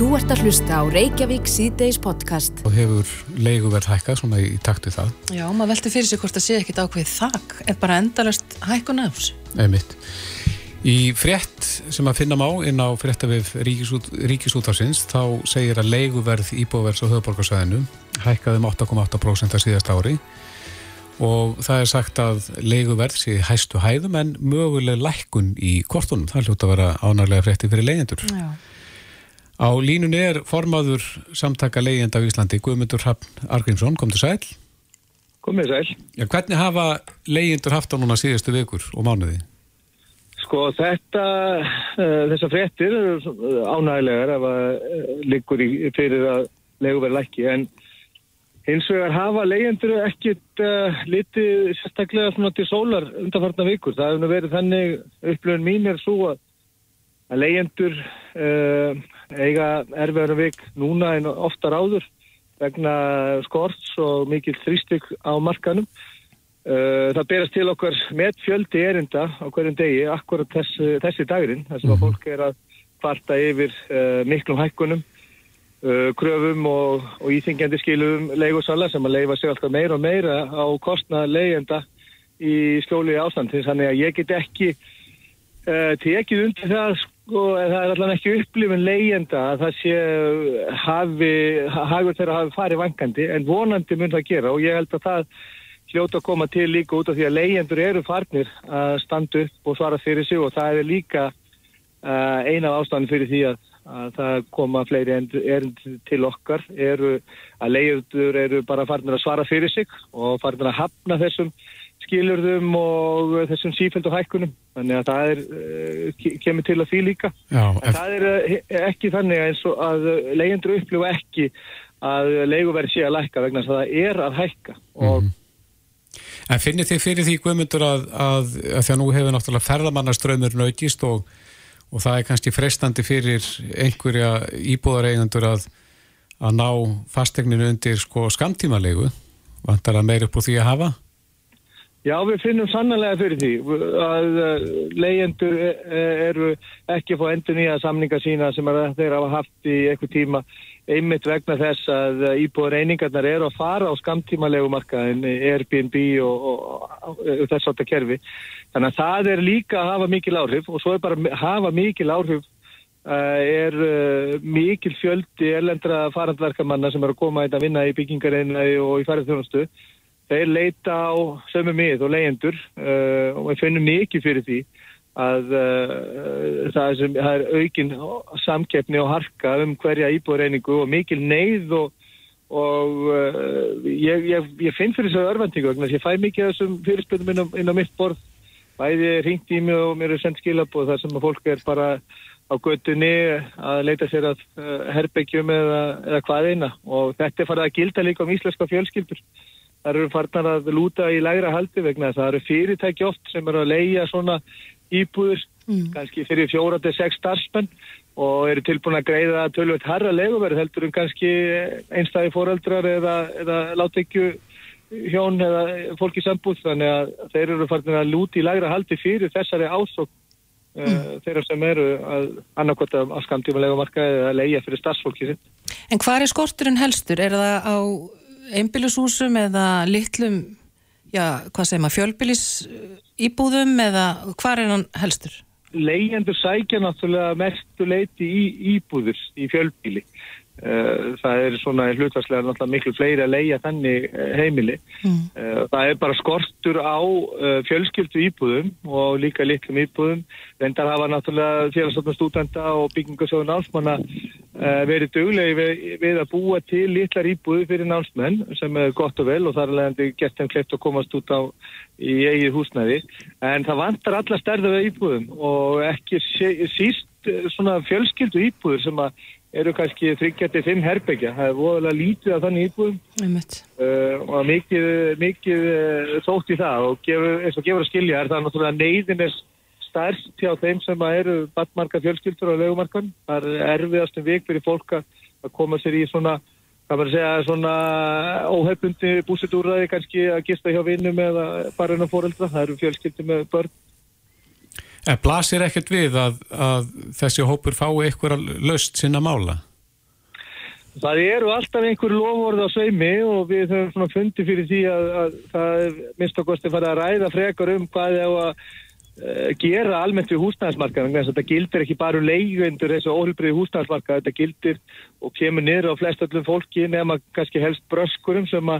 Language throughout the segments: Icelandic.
Þú ert að hlusta á Reykjavík síðdeis podcast. Og hefur leiguverð hækkað svona í taktu það. Já, maður velti fyrir sig hvort það sé ekkit ákveð þakk, er bara endalast hækkun af þessu. Einmitt. Í frétt sem að finna má inn á fréttavif Ríkisút, Ríkisútarsins þá segir að leiguverð íbúverðs á höfuborgarsvæðinu hækkaði um 8,8% að síðast ári og það er sagt að leiguverð sé hæstu hæðum en möguleg lækkun í kortunum. Það hljóta að vera ánarlega frétti fyrir leyendur. Já. Á línunni er formaður samtaka leyend af Íslandi, Guðmundur Hafn Argrímsson, kom til sæl. Komið sæl. Já, hvernig hafa leyendur haft á núna síðustu vikur og mánuði? Sko þetta, uh, þessar fréttir eru ánægilegar ef að uh, liggur í, fyrir að leguverð lækki en hins vegar hafa leyendur ekkit uh, litið sérstaklega svona til sólar undanfartna vikur. Það hefur verið þannig upplöfun mín er svo að leyendur uh, eiga erfiðar vik núna en oftar áður vegna skorts og mikil þrýstygg á markanum. Uh, það berast til okkar með fjöldi erinda á hverjum degi, akkurat þess, þessi dagurinn, þess að fólk er að kvarta yfir uh, miklum hækkunum, kröfum og, og íþingjandi skilum leigosala sem að leifa sig alltaf meira og meira á kostnað leyenda í skjóli ástand. Þannig að ég get ekki tekið undir það sko, það er allavega ekki upplifin leyenda að það sé hafi, hafur þeirra hafi farið vangandi en vonandi mun það gera. Og ég held að það hljóta að koma til líka út af því að leyendur eru farnir að standa upp og svara fyrir sig. Og það er líka uh, eina af ástæðan fyrir því að, að það koma fleiri ernd til okkar eru að leyendur eru bara farnir að svara fyrir sig og farnir að hafna þessum skilurðum og þessum sífældu hækkunum þannig að það er, uh, kemur til að því líka Já, en það er uh, ekki þannig eins og að leyendur upplifa ekki að leiguverð sé að lækka vegna að það er að hækka og mm. En finnir þið fyrir því Guðmundur að, að, að því að nú hefur náttúrulega ferðamannaströymur nautist og, og það er kannski frestandi fyrir einhverja íbúðareigandur að, að ná fastegninu undir sko skamtímalegu vantar að meira upp úr því að hafa? Já, við finnum sannlega fyrir því að leyendur e, e, eru ekki að fá endur nýja samninga sína sem þeir hafa haft í eitthvað tíma einmitt vegna þess að íbúður einingarnar eru að fara á skamtímalegu markaðin, Airbnb og, og, og, og þess átta kerfi. Þannig að það er líka að hafa mikil áhrif og svo er bara að hafa mikil áhrif er uh, mikil fjöldi erlendra farandverkamanna sem eru að koma að vinna í byggingareina og í færðarþjónustu þeir leita á sömu mið og leyendur uh, og við finnum mikið fyrir því að uh, það, sem, það er aukin samkeppni og harka um hverja íbúðreiningu og mikil neyð og, og uh, ég, ég, ég finn fyrir þessu örvendingu vegna ég fæ mikið af þessum fyrirspöldum inn, inn á mitt borð. Bæði ringt í mig og mér er sendt skilab og það sem að fólk er bara á göttunni að leita sér að herbyggjum eða, eða hvað eina. Og þetta er farið að gilda líka um íslenska fjölskyldur Það eru farnar að lúta í lægra haldi vegna þess að það eru fyrirtæki oft sem eru að leia svona íbúður, mm. kannski fyrir fjóra til sex starfsmenn og eru tilbúin að greiða tölvöld harra leguverð heldur um kannski einstæði fóreldrar eða, eða látekju hjón eða fólki sambúð þannig að þeir eru farnar að lúta í lægra haldi fyrir þessari ásók mm. uh, þeirra sem eru að annarkota á skamtíma legumarka eða leia fyrir starfsfólki sitt. En hvað er skorturinn helstur? Er það á einbílushúsum eða litlum, já, hvað segir maður, fjölbílis íbúðum eða hvað er hann helstur? Leyendur sækja náttúrulega mestu leiti í íbúður í fjölbíli. Eh, það er svona hlutvarslega náttúrulega miklu fleiri að leia þannig eh, heimili. Mm. Eh, það er bara skortur á fjölskyldu íbúðum og líka litlum íbúðum. Vendar hafa náttúrulega félagsstofnum stúdenda og byggingasjóðun námsmanna verið döglegi við, við að búa til litlar íbúðu fyrir námsmenn sem er gott og vel og þar er leiðandi gett þeim kleipt að komast út á í eigið húsnæði. En það vantar alla stærða við íbúðum og ekki síst svona fjölskyldu íbúður sem að eru kannski 35 herbyggja. Það er voðalega lítið af þannig íbúðum uh, og mikið, mikið uh, þótt í það og gefur, eins og gefur að skilja er það náttúrulega neyðin er stærst hjá þeim sem eru badmarka fjölskyldur og legumarkan. Það er erfiðast um vik fyrir fólk að koma sér í svona, hvað maður segja, svona óhefbundi búsitúrraði kannski að gista hjá vinnum eða bara ennum fóreldra. Það eru fjölskyldur með börn En blasir ekkert við að, að þessi hópur fái eitthvað löst sinna mála? Það eru alltaf einhver lofórð á sveimi og við höfum fundið fyrir því að, að það er mist okkur að fara að ræða frekar um hvað er á að gera almennt við húsnæðismarkaðan. Þetta gildir ekki bara um leiðvendur þessu óhulbriði húsnæðismarkað, þetta gildir og kemur niður á flest öllum fólki nema kannski helst bröskurum sem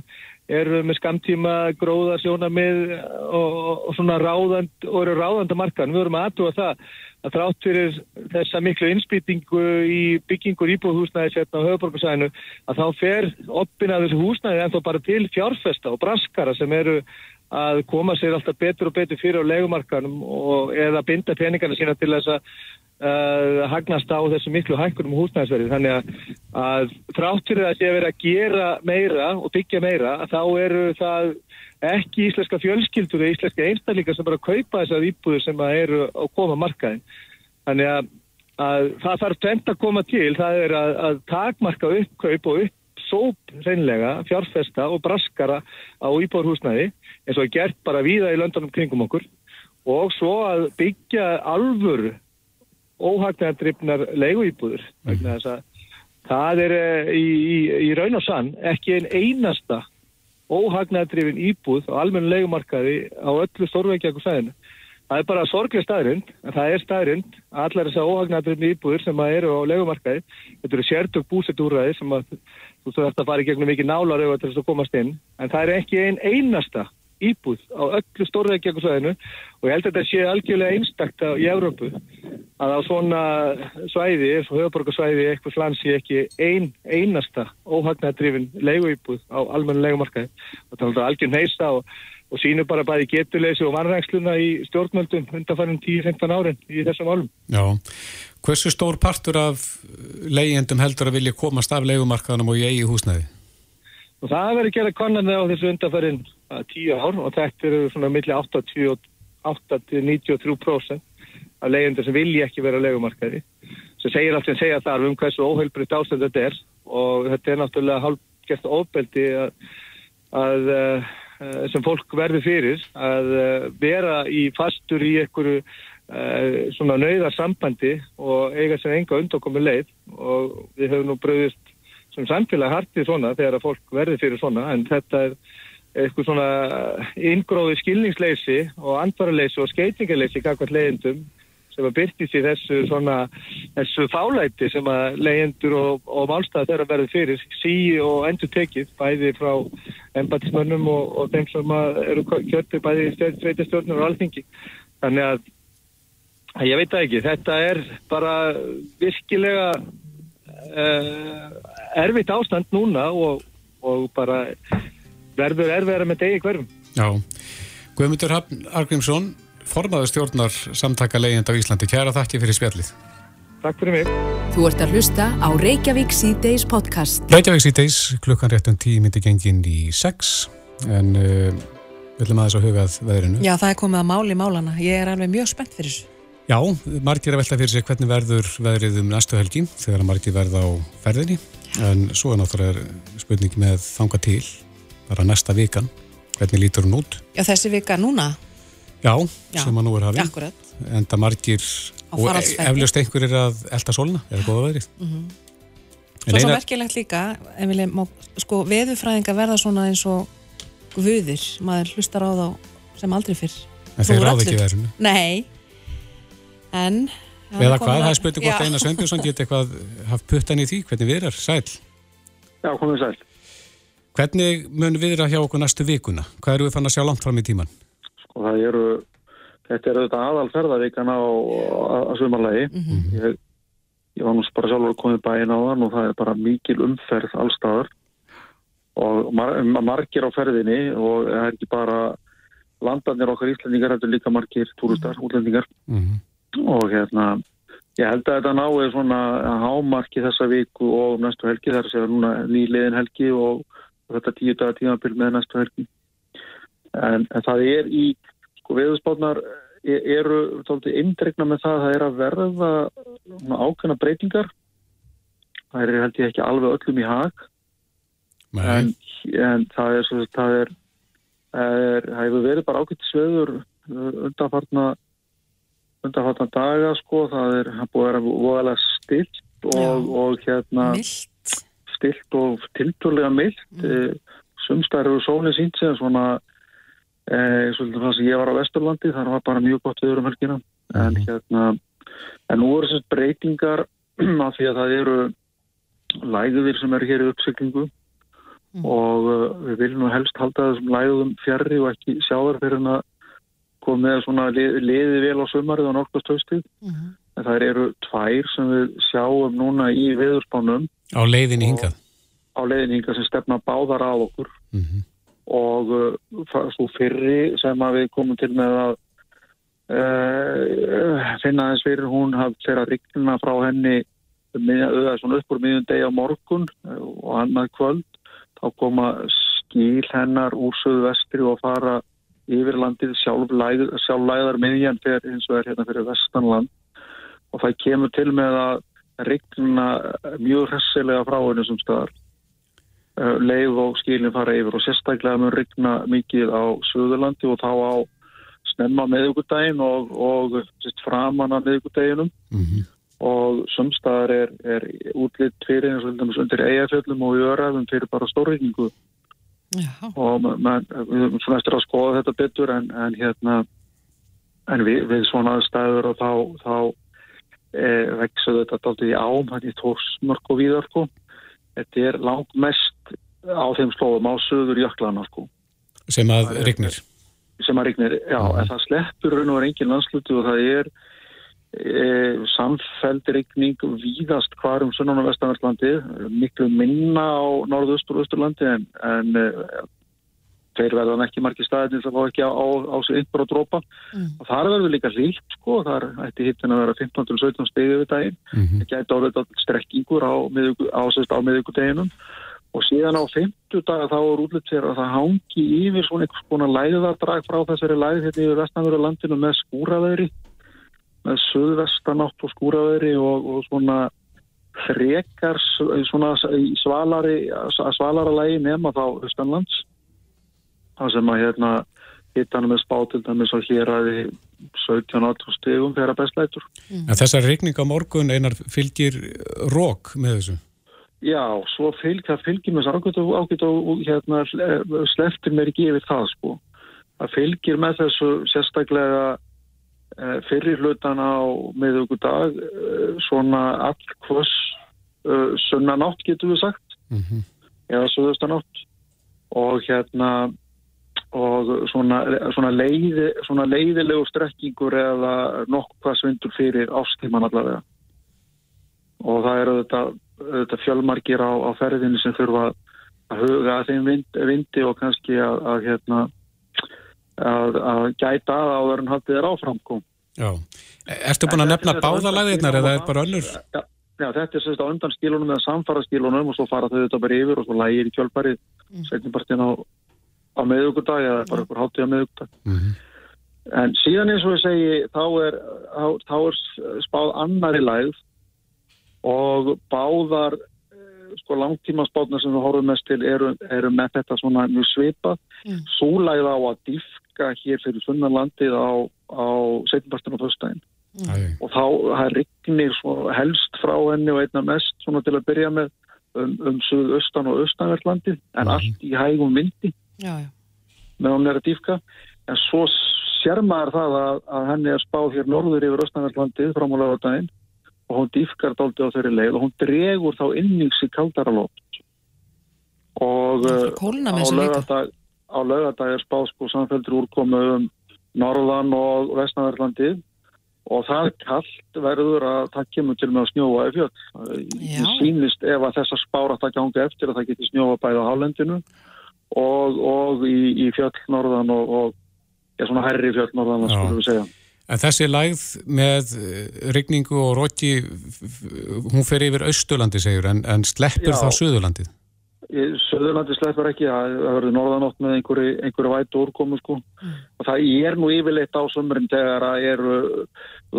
eru með skamtíma gróðarsjónamið og, og svona ráðand og eru ráðandamarkaðan. Við vorum aðtúa það að þrátt fyrir þessa miklu innspýtingu í byggingur íbúðhúsnæði sérna á höfuborgarsæðinu að þá fer oppin að þessu húsnæði en þá bara til fjárfesta og braskara sem eru að koma sér alltaf betur og betur fyrir á legumarkanum og eða binda peningarna sína til þess að uh, hagnast á þessu miklu hækkunum húsnæðisverði. Þannig að, að þrátt fyrir að sé að vera að gera meira og byggja meira þá eru það ekki íslenska fjölskyldur eða íslenska einstaklingar sem bara kaupa þessar íbúður sem eru á koma markaðin. Þannig að, að það þarf tvent að koma til, það er að, að takmarka uppkaup og uppsóp reynlega, fjárfesta og braskara á íbúðurhúsnæði eins og er gert bara víða í löndunum kringum okkur og svo að byggja alvur óhagnæðandrifnar leiguýbúður. Mm. Það er eh, í, í, í raun og sann ekki einn einasta óhagnadrifin íbúð á almennu leikumarkaði á öllu stórveikjaku sæðinu. Það er bara sorglega staðrind, það er staðrind að allar þessar óhagnadrifin íbúður sem eru á leikumarkaði, þetta eru sértök búsett úrræði sem að þú þurft að fara í gegnum mikið nálar auðvitað til þess að komast inn, en það er ekki einn einasta íbúð á öllu stórveikjakusvæðinu og ég held að þetta sé algjörlega einstakta í Európu að á svona svæði, eins og höfuborgarsvæði eitthvað slansi ekki ein, einasta óhagnadrifin leiguíbúð á almennu leigumarkaði. Og það er algjörn heista og, og sínu bara bæði getuleysi og vanræksluna í stjórnmöldum undanfærum 10-15 árin í þessum álum. Já, hversu stór partur af leigjendum heldur að vilja komast af leigumarkaðanum og í eigi húsnæði? Og það verður gera konarni á þessu undanfærin tíu ár og þetta eru svona millir 88-93% af leyendur sem vilja ekki vera legumarkaði sem segir allt sem segja þar um hversu óheilbriðt ástand þetta er og þetta er náttúrulega hálfgeft ofbeldi að, að uh, sem fólk verður fyrir að uh, vera í fastur í einhverju uh, svona nöyðarsambandi og eiga sem enga undokomi leið. Og við höfum nú bröðist sem samfélag hartið svona þegar að fólk verður fyrir svona en þetta er eitthvað svona ingróði skilningsleysi og andvaraleysi og skeitingarleysi kakvað leyendum sem að byrtist í þessu svona þessu fálæti sem að leyendur og, og málstað þeirra verður fyrir sí og endur tekið bæði frá embatismönnum og, og þeim sem eru kjörtu bæði sveitastjórnur og alþingi þannig að ég veit það ekki þetta er bara virkilega uh, erfitt ástand núna og, og bara verður erfiðara með degi hverjum. Já, Guðmundur Hafn Argrímsson, formaður stjórnar samtaka leiðind á Íslandi. Kæra þakki fyrir spjallið. Takk fyrir mig. Þú ert að hlusta á Reykjavík C-Days podcast. Reykjavík C-Days, klukkan réttum tíu myndi gengin í sex, en uh, við ætlum aðeins að hugað veðrinu. Já, það er komið að máli málana. Ég er alveg mjög spennt fyrir þessu. Já, margir að velta fyrir sig hvernig verður veðrið um næstu helgi þegar margir verða á ferðinni en svo er náttúrulega spurning með þanga til bara næsta vikan, hvernig lítur hún út? Já, þessi vika núna? Já, Já. sem að nú er hafið. Akkurat. En það margir, og eflaust einhver er að elda solna, eða góða veðrið. Mm -hmm. Svo er svo merkilegt líka, Emilí, sko, veðufræðinga verða svona eins og guðir, maður hlustar á þá sem aldrei fyrr. En þeir ráð ekki veðrinu? Nei, en... Eða hvað, það er spurning hvort Einar Sveinbjörnsson geti eitthvað haft puttan í því, hvernig við er, sæl? Já, komið sæl. Hvernig mun við að hjá okkur næstu vikuna? Hvað eru við fann að sjá langt fram í tíman? Sko það eru, þetta eru þetta aðalferðavíkana á, á sumarlegi. Mm -hmm. ég, ég var nú bara sjálfur komið bæinn á þann og það er bara mikil umferð allstaðar og mar, margir á ferðinni og það er ekki bara landarnir okkar íslendingar, þetta er líka margir túristar, -hmm. útlendingar mm -hmm. og hérna Ég held að þetta náðu svona hámarki þessa viku og næstu helgi þar sem er núna nýliðin helgi og þetta tíu dagar tímafél með næstu helgi. En, en það er í, sko viðspátnar e, eru þáttið indregna með það að það er að verða ákveðna breytingar. Það er held ég ekki alveg öllum í hag. En, en það er, svo, það er, er það hefur verið bara ákveðt sveður undanfartna undanfartna daga sko, það er búið að vera voðalega stilt og, og hérna Milt stilt og tilturlega myllt. Mm. Sumstæður eru sólinn sínt sem svona, eh, svolítið það sem ég var á Vesturlandi, það var bara mjög gott viður um helgina. En hérna, en nú eru þessi breytingar af því að það eru læðuðir sem eru hér í uppsyklingu mm. og uh, við viljum nú helst halda þessum læðuðum fjarrri og ekki sjá þar fyrir að koma með svona liði vel á sömarið á norðkastöðstíð. Mm. En það eru tvær sem við sjáum núna í viðurspánum. Á leiðinni hingað? Á leiðinni hingað sem stefna báðar á okkur. Mm. Og uh, svo fyrri sem að við komum til með að uh, finna þess fyrir hún hafði þeirra ríkna frá henni svona upp úr miðjum deg á morgun uh, og annað kvöld. Þá koma skíl hennar úr söðu vestri og fara yfir landið sjálflæðar miðjan fyrir eins og er hérna fyrir vestanland og það kemur til með að regna mjög hressilega frá henni sem staðar uh, leið og skilin fara yfir og sérstaklega mun regna mikið á Suðurlandi og þá á snemma meðugudaginn og, og framan að meðugudaginnum mm -hmm. og sumstaðar er, er útlitt fyrir eins og undir eigafjöldum og í öraðum fyrir bara stórreikingu Já. og man, við höfum svona eftir að skoða þetta betur en, en hérna en við, við svona staður og þá, þá e, veksaðu þetta alltaf í ám, þetta er tórsmörk og víðarku þetta er langt mest á þeim slóðum á söður jöklana sko. sem að rignir sem að rignir, já, mm. en það sleppur raun og engin landsluti og það er e, samfældirikning víðast hvar um sunnan og vestanverðlandi miklu minna á norðaustur og austurlandi en, en e, þeir verðan ekki margir staðin það fá ekki á, á, á sig ykkur að drópa mm. og þar verður líka líkt sko þar ætti hittin að vera 15-17 stegi við daginn, mm -hmm. það gæti árið strekkingur á, á, á miðugudeginum og síðan á 50 daga þá er útlitt fyrir að það hangi yfir svona einhvers konar læðardrag frá þessari læð hérna yfir vestanverðu landinu með skúraveðri með söðvestanátt og skúraveri og, og svona frekar svona svalari svalara lægi nema þá Östanlands það sem að hérna hittanum er spátt til dæmis að hér aði 17-18 stegum að bestlætur. Mm. Þessar regning á morgun einar fylgir rók með þessu? Já, svo fylg, það fylgir með þess að ágætt og hérna sleftir mér ekki yfir það sko. Það fylgir með þessu sérstaklega Eh, fyrir hlutan á meðugudag eh, svona allkvöss eh, sunnanátt getur við sagt mm -hmm. eða söðustanátt og hérna og svona, svona, leiði, svona leiðilegu strekkingur eða nokkvað svindur fyrir ástíman allavega og það eru þetta, þetta fjölmarkir á, á ferðinu sem þurfa að huga að þeim vind, vindi og kannski að, að hérna að, að gæta að áður en haldið er áframkom. Já. Erstu búin að nefna báðalagðirnar eða er bara önnur? Já, já, þetta er sérst á undan skílunum eða samfara skílunum og svo fara þau þetta bara yfir og svo lægir í kjölparið mm. setjumpartin á, á meðugudag eða bara ykkur hátíð á meðugudag. Mm -hmm. En síðan eins og ég segi þá er, þá er spáð annari lægð og báðar sko langtíma spátna sem við horfum mest til eru, eru með þetta svona mjög svipað. Mm. Súlæð á að diffka hér fyrir sunnarlandið á, á setjumpartin á þaustægin. Mm. Og þá rignir helst frá henni og einna mest svona til að byrja með um, um suðaustan og austanverðlandið en mm. allt í hægum vindi já, já. með hún er að diffka. En svo sér maður það að, að henni er spáð hér norður yfir austanverðlandið frá múlega á daginn og hún diffkar daldi á þeirri leið og hún dregur þá innings í kaldara lótt og uh, á lögadag, á lögadag er spásko samféldur úrkomu um Norðan og Vestnaverðlandi og það kallt verður að það kemur til með að snjóa í fjöld. Það sýnist ef að þessar spára það gangi eftir að það geti snjóa bæða á hálendinu og, og í, í fjöld Norðan og, og ja, svona herri fjöld Norðan, það skulum við segja. En þessi lægð með eh, rigningu og róki, hún fer yfir Östurlandi segjur, en, en sleppur Já. þá Suðurlandið? Suðurlandið sleppur ekki, það verður norðanótt með einhverju, einhverju vætu úrkomu sko. Mm. Og það er nú yfirleitt á sömurinn þegar það eru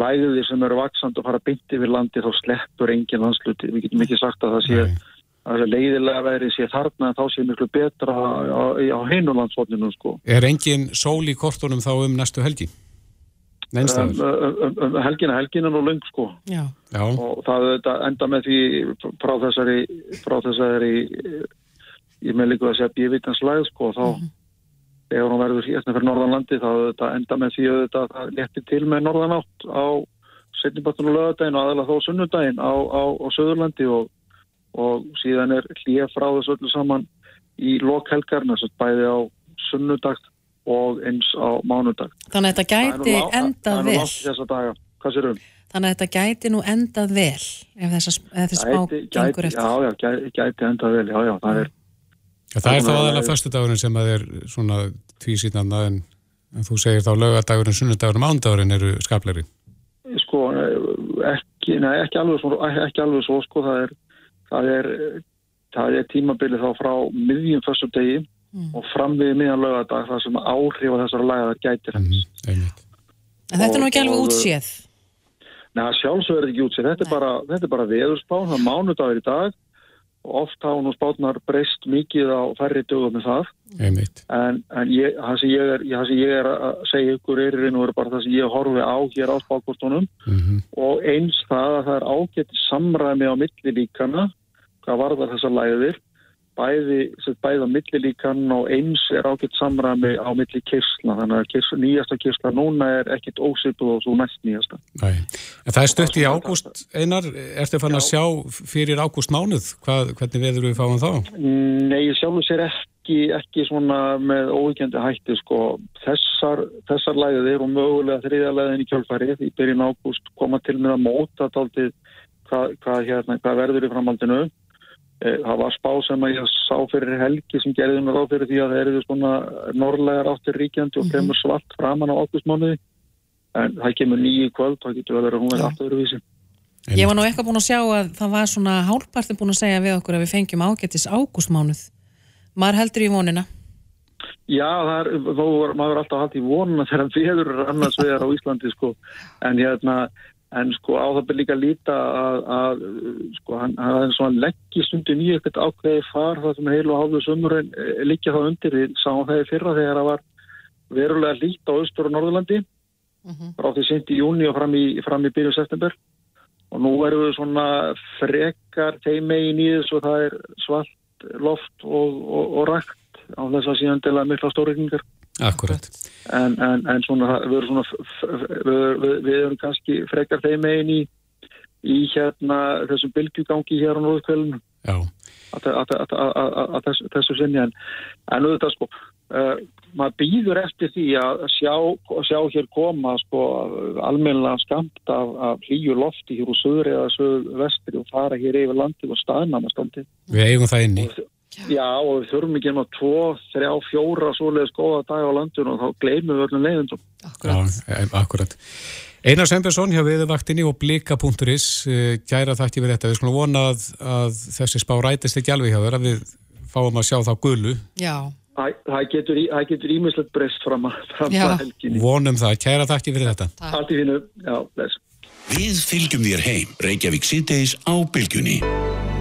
læðið sem eru vaksand og fara byndi yfir landi, þá sleppur engin landsluti. Við getum ekki sagt að það sé, að það leiðilega verið sé þarna, þá sé miklu betra á, á, á heinulandsfotninu sko. Er engin sól í kortunum þá um næstu helgi? Neinstæður. um, um, um helgina, helgina er nú löng sko Já. Og það enda með því frá þessari, frá þessari ég með líka að segja bíðvitans læð sko þá þegar hún verður hérna fyrir norðanlandi þá þetta enda með því að þetta léttir til með norðanátt á setnibattunum lögadaginn og aðalega þó sunnudaginn á, á, á Söðurlandi og, og síðan er hlýja frá þessu öllu saman í lokhelgarna sem bæði á sunnudag og eins á mánudag. Þannig að þetta gæti endað vel. Þessa daga. Hvað sér um? Þannig að þetta gæti nú endað vel ef þessa, ef þessa spá Gæti, gengur eftir. já, já, gæti, gæti endað vel, já, já, það er Já, það er þá aðalega föstudagurinn sem að er svona tvísýtnanda en, en þú segir þá lögadagurinn, sunnudagurinn, mándagurinn eru skapleiri. sko, ekki, nei, ekki alveg svo, ekki alveg svo sko, það er, það er, það er tímabilið þá frá miðjum fyrstu degi og fram við miðjan lögadag það sem áhrif á þessar lagaðar gætir hans. Mm. En þetta er nú ekki Og- alveg og- útséð. Nei, sjálfsögur er ekki út sér. Þetta er bara, þetta er bara veðurspá, það er mánudagur í dag og oft hafa nú spátnar breyst mikið á færri dögum með það. Einmitt. En, en ég, það, sem ég er, það sem ég er að segja ykkur er í raun og veru bara það sem ég horfi á hér á spákortunum Mm og eins það að það er ágætt samræmi á millilíkana hvað varðar þessar læðir bæði, bæði á millilíkan og eins er ágætt samræmi á milli kyrsla, þannig að kyrsla, nýjasta kyrsla núna er ekkit ósipuð og svo næst nýjasta. Nei. En það er stutt í ágúst, Einar, ertu fann að sjá fyrir ágúst mánuð, Hvað, hvernig veður við fáum þá? Nei, ég sjálfur sér ekki, ekki svona með óvíkjandi hætti sko. Þessar, þessar læðið eru mögulega þriðja læðin í kjölfarið í byrjun ágúst koma til með að móta taldið hvað, hvað, hérna, hvað verður í framhaldinu. Eh, Það var spá sem að ég sá fyrir helgi sem gerði mér á fyrir því að það eru svona norrlegar áttir ríkjandi og kemur svart framan á ágústmánuði. En það kemur nýju kvöld, það getur að hún er Já. alltaf öðruvísi. Ég var nú eitthvað búin að sjá að það var svona hálpartin búin að segja við okkur að við fengjum ágættis ágústmánuð. Maður heldur í vonina. Já, er, þó var maður er alltaf haldið í vonuna þegar veður er annars vegar á Íslandi sko, en hérna en sko á það byrja líka að líta að, að sko hann, hann svona leggji stundin í eitthvað ákveði far það sem heilu og hálfu sömurinn liggja þá undir. Við sáum það í fyrra þegar það var verulega lít á Östur og Norðurlandi. Frá því sent í júni og fram í, fram í byrju september. Og nú erum við svona frekar þeim megin í þessu og það er svalt loft og, og, og rækt á þess að síðan dela mikla stórreikingar Akkurat. en, en, en svona, við svona við, við, erum kannski frekar þeim megin í, í hérna þessum bylgjugangi hér á Norðkvælinu Já, að, þessu, þessu sinni en, en auðvitað sko uh, maður býður eftir því að sjá, sjá hér koma sko almennilega skamt af, af hlýju lofti hér úr söðri eða söður vestri og fara hér yfir landið og staðnama standi við eigum það inni. Já og við þurfum ekki um að tvo, þrjá, fjóra svoleiðis góða dag á landinu og þá gleymum við öllum leiðundum Akkurat. Já, em, akkurat. Einar Sveinbjörnsson hjá viðvaktinni og blika.is gæra þætti við þetta. Við skulum vona að, að þessi spá rætist ekki alveg hjá að við fáum að sjá þá gulu. Já. Það það getur, í- það getur ímislegt breyst fram að, fram Já. að helginni. Vonum það. Kæra þætti fyrir þetta. Allt í fínu, já, bless. Við fylgjum þér heim, Reykjavík síðdeis á bylgjunni.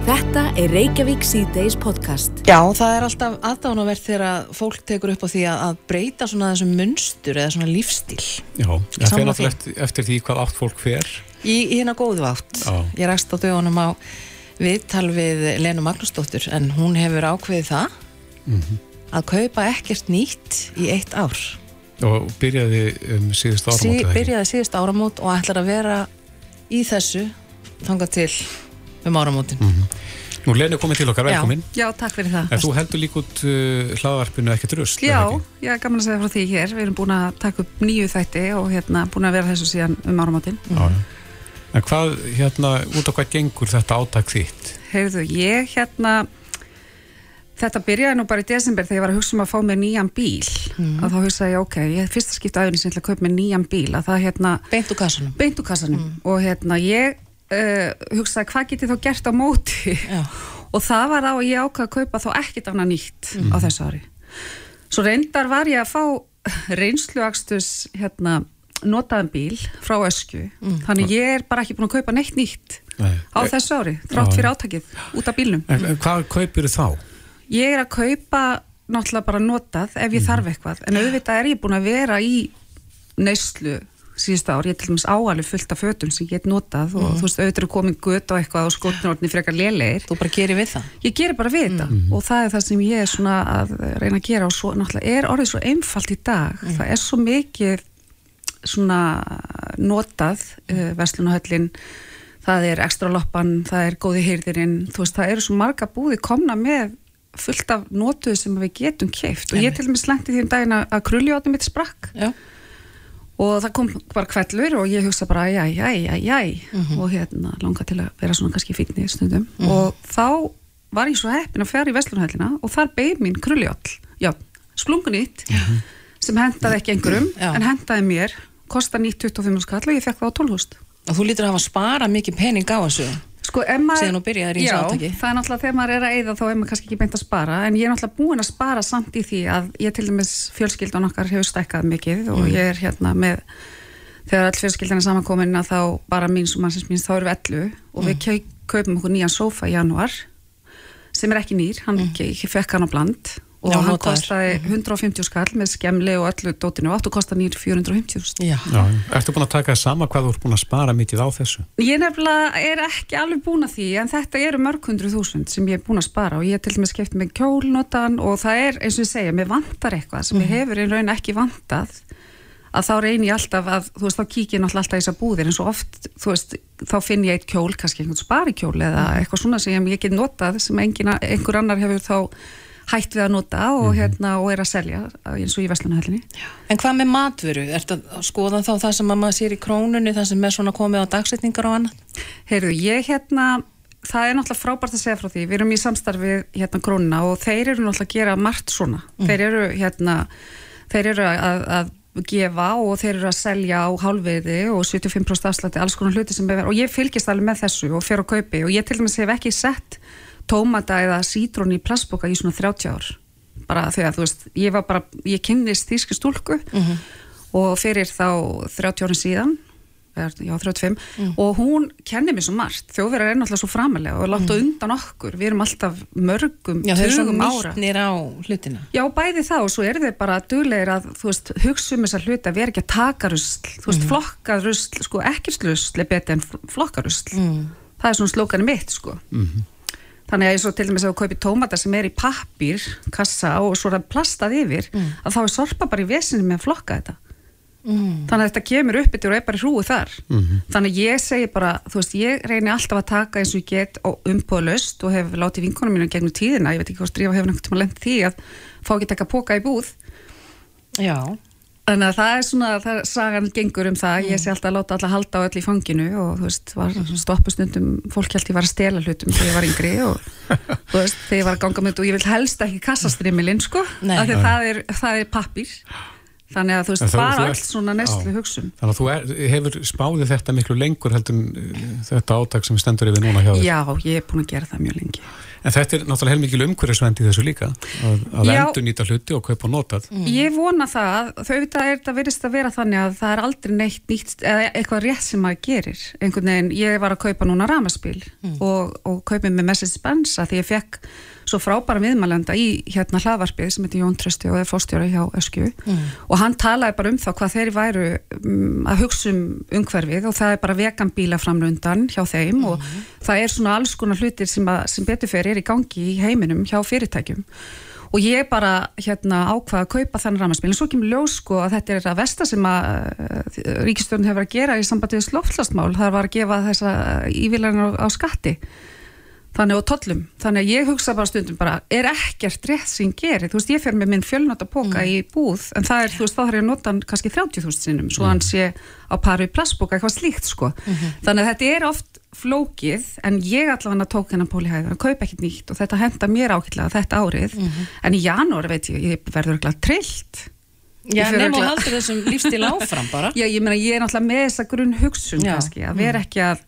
Þetta er Reykjavík C-Days podcast. Já, það er alltaf aðdánavert þegar fólk tekur upp á því að, að breyta svona þessum munstur eða svona lífstíl Já, það fer náttúrulega eftir, eftir því hvað átt fólk fer. í, í hérna góðu átt. Já. Ég rækst á dögunum á viðtal við Lenu Magnúsdóttur en hún hefur ákveðið það að kaupa ekkert nýtt í eitt ár. Og byrjaði um síðustu áramótið. Sí, byrjaði síðust áramót og ætlar að vera í þessu þangað til um áramótin. Nú, Lenu komið til okkar, velkomin. Já, takk fyrir það. En þú heldur líka út uh, hlaðvarpinu ekkert rust. Já, ég er gaman að segja frá því hér. Við erum búin að taka upp nýju þætti og hérna búin að vera þessu síðan um áramáttin. Já, já. En hvað, hérna, út á hvað gengur þetta átak þitt? Heyrðu, ég hérna, þetta byrjaði nú bara í desember þegar ég var að hugsa um að fá mér nýjan bíl. Og þá hugsaði ég, ok, ég er fyrsta skipta aðeins sem ég ætla að kaupa mér nýjan bíl. Að það hérna, Beint úr kassanum. beint úr kassanum. Og hérna, ég uh, hugsaði, hvað get ég þá gert á móti? Já. og það var á að ég ákvað að kaupa þá ekkert annað nýtt á þessu ári svo reyndar var ég að fá reynsluakstus hérna notaðan bíl frá ösku þannig ég er bara ekki búin að kaupa neitt nýtt Nei. á þessu ári, þrátt Já. fyrir átakið út af bílnum. En, hvað kaupir þá? Ég er að kaupa náttúrulega bara notað ef ég þarf eitthvað en auðvitað er ég búin að vera í neyslu síðust ár, ég til dæmis áalið fullt af fötum sem ég get notað og þú veist, auðvitað er komin gött og eitthvað og skotnórni frekar lélegir. Þú bara gerir við það. Ég gerir bara við þetta og það er það sem ég er svona að reyna að gera og svo náttúrulega er orðið svo einfalt í dag. Það er svo mikið svona notað uh, Vestlunahöllin það er ekstra loppan, það er góði hýrðirinn þú veist, það eru svo marga búði komna með fullt af notuð sem við getum keift og ég til dæmis lengti því um og það kom bara kvellur og ég hugsa bara jæ, jæ, jæ, jæ og hérna langa til að vera svona kannski fínni stundum. Og þá var ég svo heppin að fjara í Vestlunahöllina og þar beig mín kruljóll, já, splungunýtt sem hendaði ekki einhverjum Já. en hendaði mér, kosta nýtt 25 skall og ég fekk það á 12 húst og þú lítur að hafa sparað mikið pening á þessu Sko. Síðan þú byrjaðir í þessu átaki. það er náttúrulega þegar maður er að eyða þá er maður kannski ekki beint að spara en ég er náttúrulega búin að spara samt í því að ég til dæmis fjölskyldan okkar hefur stækkað mikið og Mm. ég er hérna með þegar all fjölskyldan er samankomin að þá bara mín sem mannsins mín þá erum við 11 og Mm. við kau- kaupum okkur nýjan sófa í januar sem er ekki nýr, hann mm. ég fekk hann á bland og Já, hann notaður. kostaði 150 skall með skemli og öllu dótinu og áttu kosta nýr 450 skall Já, Já, ertu búin að taka það sama hvað þú ert búin að spara mikið á þessu? Ég nefnilega er ekki alveg búin að því en þetta eru mörg hundru þúsund sem ég er búin að spara og ég er til dæmis skipti með kjólnotan og það er eins og ég segja, mér vantar eitthvað sem ég hefur í raun ekki vantað að þá reynir ég alltaf að, þú veist, þá kík ég náttúrulega alltaf í þessar búðir en svo oft, þú veist, þá finn ég eitt kjól, kannski einhvern sparikjól eða eitthvað svona sem ég get notað sem engin, einhver annar hefur þá hætt við að nota og hérna og er að selja eins og í Vestlunahöllinni. En hvað með matvöru? Ertu að skoða þá það sem að maður sér í krónunni, það sem er svona komið á dagsetningar og annað? Heyrðu, ég hérna, það er náttúrulega frábært að segja frá því, við erum í samstarfið hérna krónuna og þeir eru náttúrulega að gera margt svona, þeir eru hérna, þeir eru að, að gefa og þeir eru að selja á hálfveiði og 75% afslætti, alls konar hluti sem er verið og ég fylgist alveg með þessu og fer á kaupi og ég til dæmis hef ekki sett tómata eða sítrón í plastboka í svona 30 ár. Bara þegar þú veist, ég var bara, ég kynnist þýski stúlku og fyrir þá 30 árin síðan eða, já, 35 og hún kennir mér svo margt, þjóðverðar er náttúrulega svo framalega og er látt undan okkur, við erum alltaf mörgum, Já, þau eru tugum ára. nýttnir á hlutina. Já, bæði það og svo eru þeir bara duglegir að, þú veist, hugsa um þessar hluti að vera ekki að taka rusl, þú veist, flokka rusl, sko, ekkert rusl er betið en flokka rusl. Mm. Það er svona slókanu mitt, sko. Þannig að eins og til dæmis að þú kaupir tómata sem er í pappír, kassa og svo er það plastað yfir, að þá er sorpa bara í vesinu með að flokka þetta. Mm. Þannig að þetta kemur upp yfir og er bara í hrúi þar. Þannig að ég segi bara, þú veist, ég reyni alltaf að taka eins og ég get og umbúðlaust og hef látið vinkonum mínu gegnum tíðina, ég veit ekki hvað strífa hefur náttúrulega tíma lent því að fá ekki taka póka í búð. Já. Þannig að það er svona, það er, sagan gengur um það, ég sé alltaf að láta alla halda á öll í fanginu og þú veist, var stoppustundum, fólk held ég var að stela hlutum þegar ég var yngri og þú veist, þegar ég var að ganga með þetta og ég vil helst ekki kassastrimilinn, sko, Nei. af því að það er, það er pappir. Þannig að þú veist, þú öll ert- svona Já. hugsun. Þannig að þú er, hefur spáðið þetta miklu lengur heldur en uh, þetta átak sem stendur yfir núna hjá þér. Já, ég er búin að gera það mjög lengi. En þetta er náttúrulega heilmikil umhverfisvend í þessu líka, að, að endur nýta hluti og kaupa notað. Ég vona það, þau veit að þetta verðist að vera þannig að það er aldrei neitt nýtt, eða eitthvað rétt sem maður gerir. Einhvern veginn, ég var að kaupa núna ramaspíl og, og kaupið með Mercedes-Benz að því ég fekk svo frábæra viðmælenda í hérna hlaðvarpið sem heitir Jón Trösti og er fórstjóri hjá Öskju. Og hann talaði bara um það hvað þeir væru um, að hugsa um umhverfið og það er bara veganbíla framlundan hjá þeim og það er svona alls konar hlutir sem, að, sem betur fyrir er í gangi í heiminum hjá fyrirtækjum. Og ég bara hérna ákvaða að kaupa þannig ramaspil en svo kemur ljós sko að þetta er að versta sem að uh, ríkistjórn hefur að gera í sambandi við slóftlastmál, það var að gefa þessa ívilanar á skatti þannig og tollum, þannig að ég hugsa bara stundum bara, er ekkert rétt sem ég geri? Þú veist, ég fer með minn fjölnota póka í búð en það er, þú veist, þá þarf ég að nota hann kannski 30.000 sinnum, svo hann sé á pari við plastbóka, eitthvað slíkt, sko. Þannig að þetta er oft flókið en ég allavega tók hennan pólihæður að kaupa ekkert nýtt og þetta henda mér ákveðlega þetta árið, en í janúar veit ég, ég verður ekki trillt. Já, nefnum og haldur þessum lífstíl áfram bara. Já, ég meina, ég er náttúrulega með þessa grunn hugsun kannski, að vera ekki að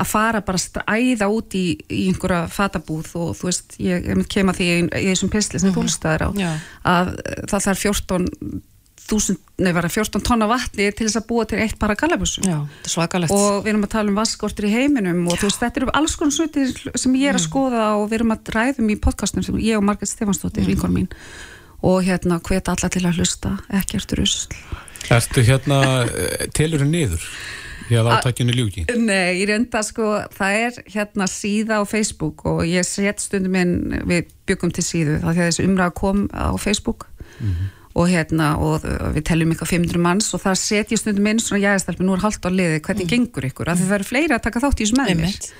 að fara bara að stræða út í, í einhverja fatabúð og þú veist ég, ég kem að því í, þessum pisli sem þú lstaðir á, Já. að eh, það þarf 14 þúsund, nei, var það 14 tonna vatni til þess að búa til eitt Já, er svakalegt. og við erum að tala um vaskortur í heiminum og þú veist, þetta eru alls konar sluti sem ég er að skoða og við erum að ræðum í podcastum sem ég og Margrét Stefansdóttir, mm. mín og hérna hveta alla til að hlusta. Ekkert rusl. Ertu hérna, eh, telur þið niður hér átakjunni ljúki? Nei, ég reynda sko, það er hérna síða á Facebook og ég set stundum inn, við byggum til síðu þá því að þessi umræða kom á Facebook og hérna, og við teljum eitthvað 500 manns og það set ég stundum inn svona jæðistelpi, nú er halvt á liði, hvernig gengur ykkur, af því það eru fleiri að taka þátt í þessu með mér. Einmitt.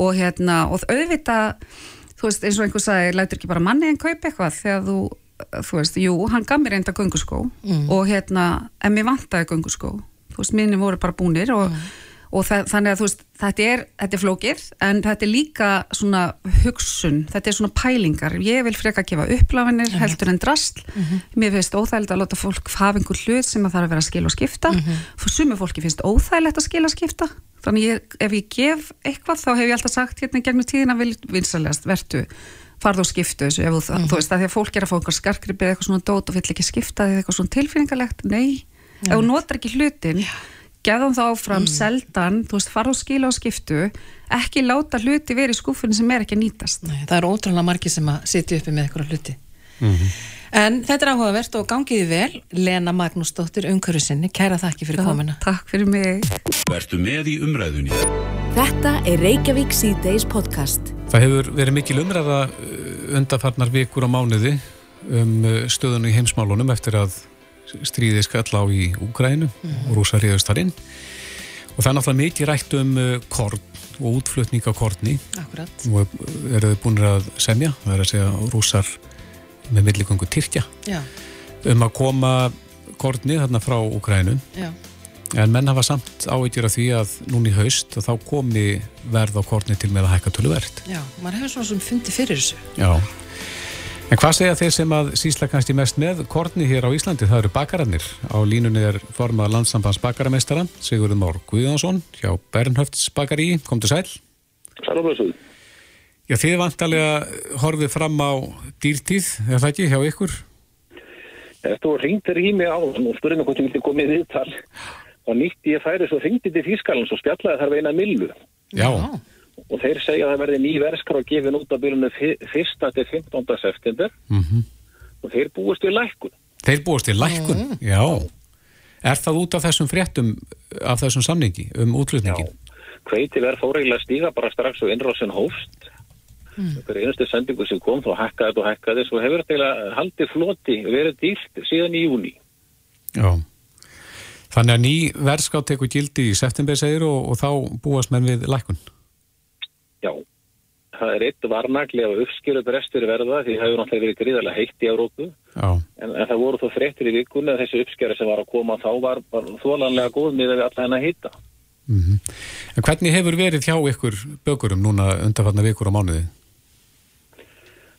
og hérna, og auðvitað þú veist, eins og einhver sagði, lætur ekki bara manni en kaupa eitthvað? Þegar þú þú veist, jú, hann gaf mér enda gönguskó og hérna, en mér vantaði gönguskó þú veist, minni voru bara búnir og, og það, þannig að þú veist þetta er, þetta er flókið, en þetta er líka svona hugsun, þetta er svona pælingar, ég vil freka gefa upplafinir heldur en drasl, mér finnst óþægilegt að láta fólk hafa einhver hlut sem að það er að vera að skila og skipta, fyrir sumu fólki finnst óþægilegt að skila og skipta, þannig ég, ef ég gef eitthvað þá hef ég alltaf sagt hérna gegnum tíðina vinsalegast vertu farðu og skiptu þessu, ef þú, mm þú veist að því að fólk er að fá einhver skarkripið eða eitthvað svona dót og vill ekki skipta því eitthvað svona tilfinningalegt, nei ef þú notar ekki hlutin gefðum þá áfram, seldan, þú veist farðu skila og skiptu, ekki láta hluti verið í skúfunni sem er ekki að nýtast Nei, það eru ótrúlega margir sem að sitja uppi með eitthvað hluti. En þetta er áhugavert og gangiði vel, Lena Magnúsdóttir, umhverju sinni, kæra þakki fyrir komuna. Takk fyrir mig Vertu með í umræðunni. Þetta er Reykjavík C-Days podcast. Það hefur verið mikil umræða undarfarnar vikur og mánuði um uh, stöðunni í heimsmálunum eftir að stríðið skall á í Úgrænu og rúsa ríðust þar inn og það er náttúrulega mikið rætt um uh, korn og útflutning á korni Akkurat. og eru þau búin að semja, það er að segja rúsar með milligöngu Tyrkja Já, um að koma korni þarna frá Úgrænu en menn hafa samt áhyggjur af því að núna í haust og þá komi verð á korni til með að hækka töluvert já. Maður hefur svona sem fundi fyrir þessu. Já. En hvað segja þeir sem að sísla kannski mest með korni hér á Íslandi? Það eru bakararnir. Á línunni er formað landsambands bakarameistara, Sigurður Már Guðjónsson, hjá Bernhöfts bakari. Komdu sæl. Sælumlösuð. Já, þið vantarlega horfið fram á dýrtíð, er það ekki, hjá ykkur? Þú ringtir í mig á og spurði mig hvort ég vildi komið í viðtal og nýtti ég færi svo ringdi til Þýskalans og spjallaði þar við eina millu Já. Og þeir segja að það verði ný verskar og gefin út af bílunum 1. til 15. september Mm og þeir búist við lækkun. Þeir búast til lækkun? Já. Er það út af þessum fréttum, af þessum samningi um útlutningin? Hveiti verð fóreigilega stíga bara strax og innrásin hófst. Mm. Hver einustu sendingu sem kom þá hækkaði og hækkaði svo hefur þetta haldið floti verið dýrt síðan í júni. Já. Þannig að ný verðskátt tekur gildi í september segir og, og þá búast menn við lækkun. Já, það er eitt uppskilu brestur verða því það hefur náttúrulega verið gríðarlega heitt í Európu en, en það voru þó fréttir í vikunni að þessi uppskjara sem var að koma þá var, var þólanlega góð með við alla hennar hýta. Mm En hvernig hefur verið hjá ykkur bökurum núna undanfarnar vikur á mánuði?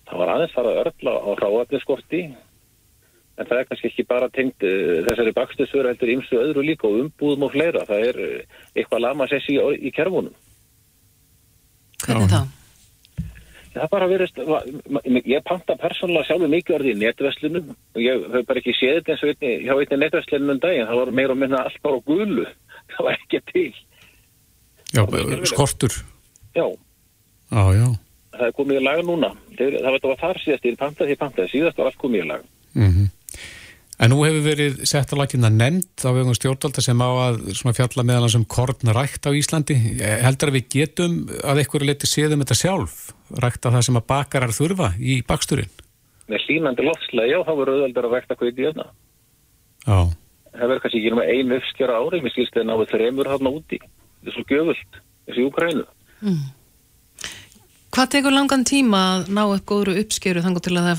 Það var aðeins farað örla á hráatniskorti en það er kannski ekki bara tengt uh, þessari bakstusvöru heldur ímsu öðru líka og umbúðum og fleira. Það er uh, eitthvað lama sessi í kerfunum. Hvernig Já. þá? Það bara verist, ég panta persónulega sjálfur mikið orðið í netverslunum og ég hef bara ekki séð þetta eins og einni, hjá einni netverslunum um daginn, það var meira og minna allt bara á gulu, það var ekki til. Já, skortur. Já, Já, já. það er komið í lag núna, Þeir, það var, það var þar síðast, ég pantaði því pantaði, síðast var allt komið í lag. Mm En nú hefur verið sett á lakina nefnd á vegum stjórnvalda sem á að fjalla meðal hans um kornrækt á Íslandi. Heldur að við getum að einhverju leiti séðum þetta sjálf, rækta það sem að bakarar þurfa í baksturinn? Með hlínandi loftslega, já, þá voru auðvöldar að hvað í hérna. Já. Það verður kannski ekki nema einu uppskjara ári, mér skilst þeir náðu þremur hann úti. Það er svo gjöfult, þessi Úkrænu. Hvað tekur langan tíma að ná upp góðru til að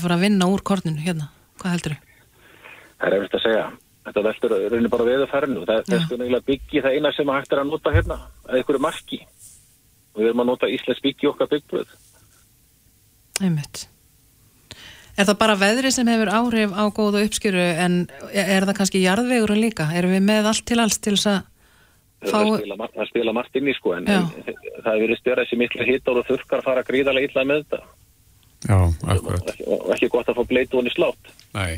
það er að eftir að segja. Þetta veldur raunir bara veðurfærinu. Það, það er sko neigilega byggi það eina sem hægt er að nota hérna, að einhverju marki. Og við erum að nota Íslands byggi í okkar byggblöð. Einmitt. Er það bara veðri sem hefur áhrif á góða uppskeru en er það kannski jarðvegurinn líka? Erum við með allt til alls til þess að fá... Það spila, það spila margt inn í sko, en, Já. en það verið stjara þessi mikla hittar og þurkar fara gríðarlega illa með þetta. Já, akkurat. Og ekki, og ekki gott að fá bleitu í slátt. Nei.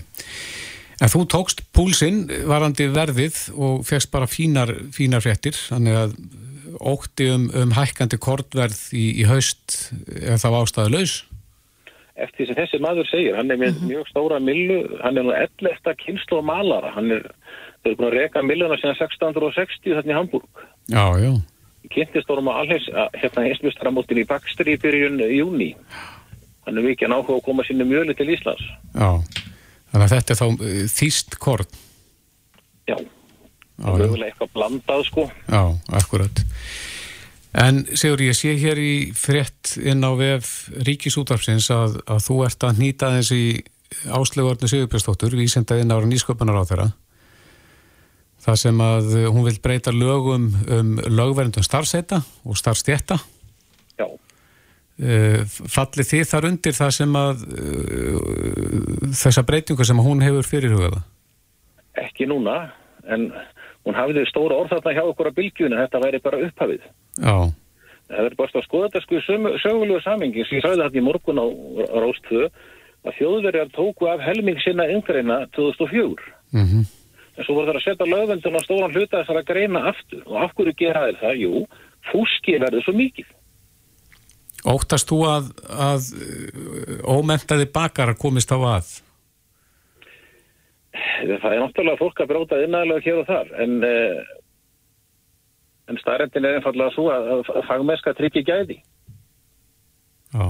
En þú tókst púlsinn varandi verðið og fegst bara fínar, fínar fréttir, þannig að ótti um, um hækkandi kortverð í, í haust er þá ástæðu laus. Eftir sem þessi maður segir, hann er með mjög stóra millu, hann er nú ellefta kynslu og malara, hann er Þau eru búin að reka milljónar síðan 1660 þarna í Hamburg. Já, já. Kynntist orðum að alheins, hérna heimsmyndstaramótin í Bakstri í byrjun eh, júni. Þannig við ekki að náhuga að koma sinni mjöli til Íslands. Já, þannig að þetta er þá uh, þýst korn. Já, það er mögulega eitthvað blandað sko. Já, akkurat. En Sigur, ég sé hér í frétt inn á vef Ríkisútarpsins að, að þú ert að nýta þess í áslögurnu Sigurbjörnsdóttur, vísenda inn ára nýsköpunar á þeirra. Það sem að hún vil breyta lögum um lögverndum starfseita og starfstjetta. Uh, fallið þið þar undir það sem að uh, þessa breytingu sem hún hefur fyrirhugaða? Ekki núna, en hún hafiði stóra orð þarna hjá okkur að bylgjuna, þetta væri bara upphafið. Já, Það er bara að skoða þetta sko í sögulegu samingi sem ég sagði þetta í morgun á Róstvö að þjóðverjar tóku af helming sinna yngreina 2004. mhm. En svo voru það að setja lögvendun á stóran hluta þessar að greina aftur. Og af hverju gera það? Jú, fúski verður svo mikið. Óttast þú að, að uh, ómentaði bakara komist á að? Það er náttúrulega fólk að bróta innæðilega hér og þar, en, uh, en starrendin er einfallega svo að, að fagmesska tryggi gæði. Já.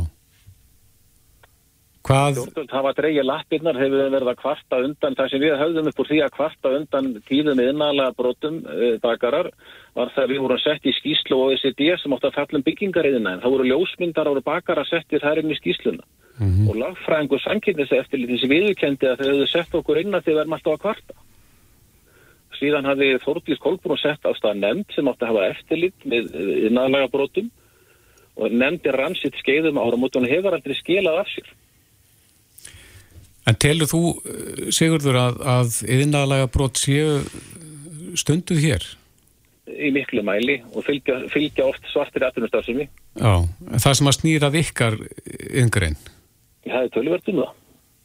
Hvað? Stjórnvöld hafa dreigið lappirnar hefur verið að kvarta undan það sem við höfðum upp úr því að kvarta undan tíðum innæðilega brotum uh, bakarar var það að við vorum sett í skýslu og OECD sem átti að falla um byggingariðina en það voru ljósmyndar ára bakara settir þær inn í skýsluna Mhm. og lagfræðingur sannkynnis eftir lítið sem viðurkendi að þau hefðu sett okkur inn að þið verðum alltaf að kvarta. Síðan hafði Þórdís Kolbrún sett á stað nefnd sem átti að hafa eftirlit með innæðilega brotum og nefndi ransitt skeiðum ára múti hún hefur aldrei skilað af sér. En telur þú, uh, Sigurður, að, að yðnaðalega brot séu stunduð hér? í miklu mæli og fylgja, fylgja oft svartir atvinnustarfsemi. Já, það sem að snýra vikkar yngrein. Það er tölvert um það.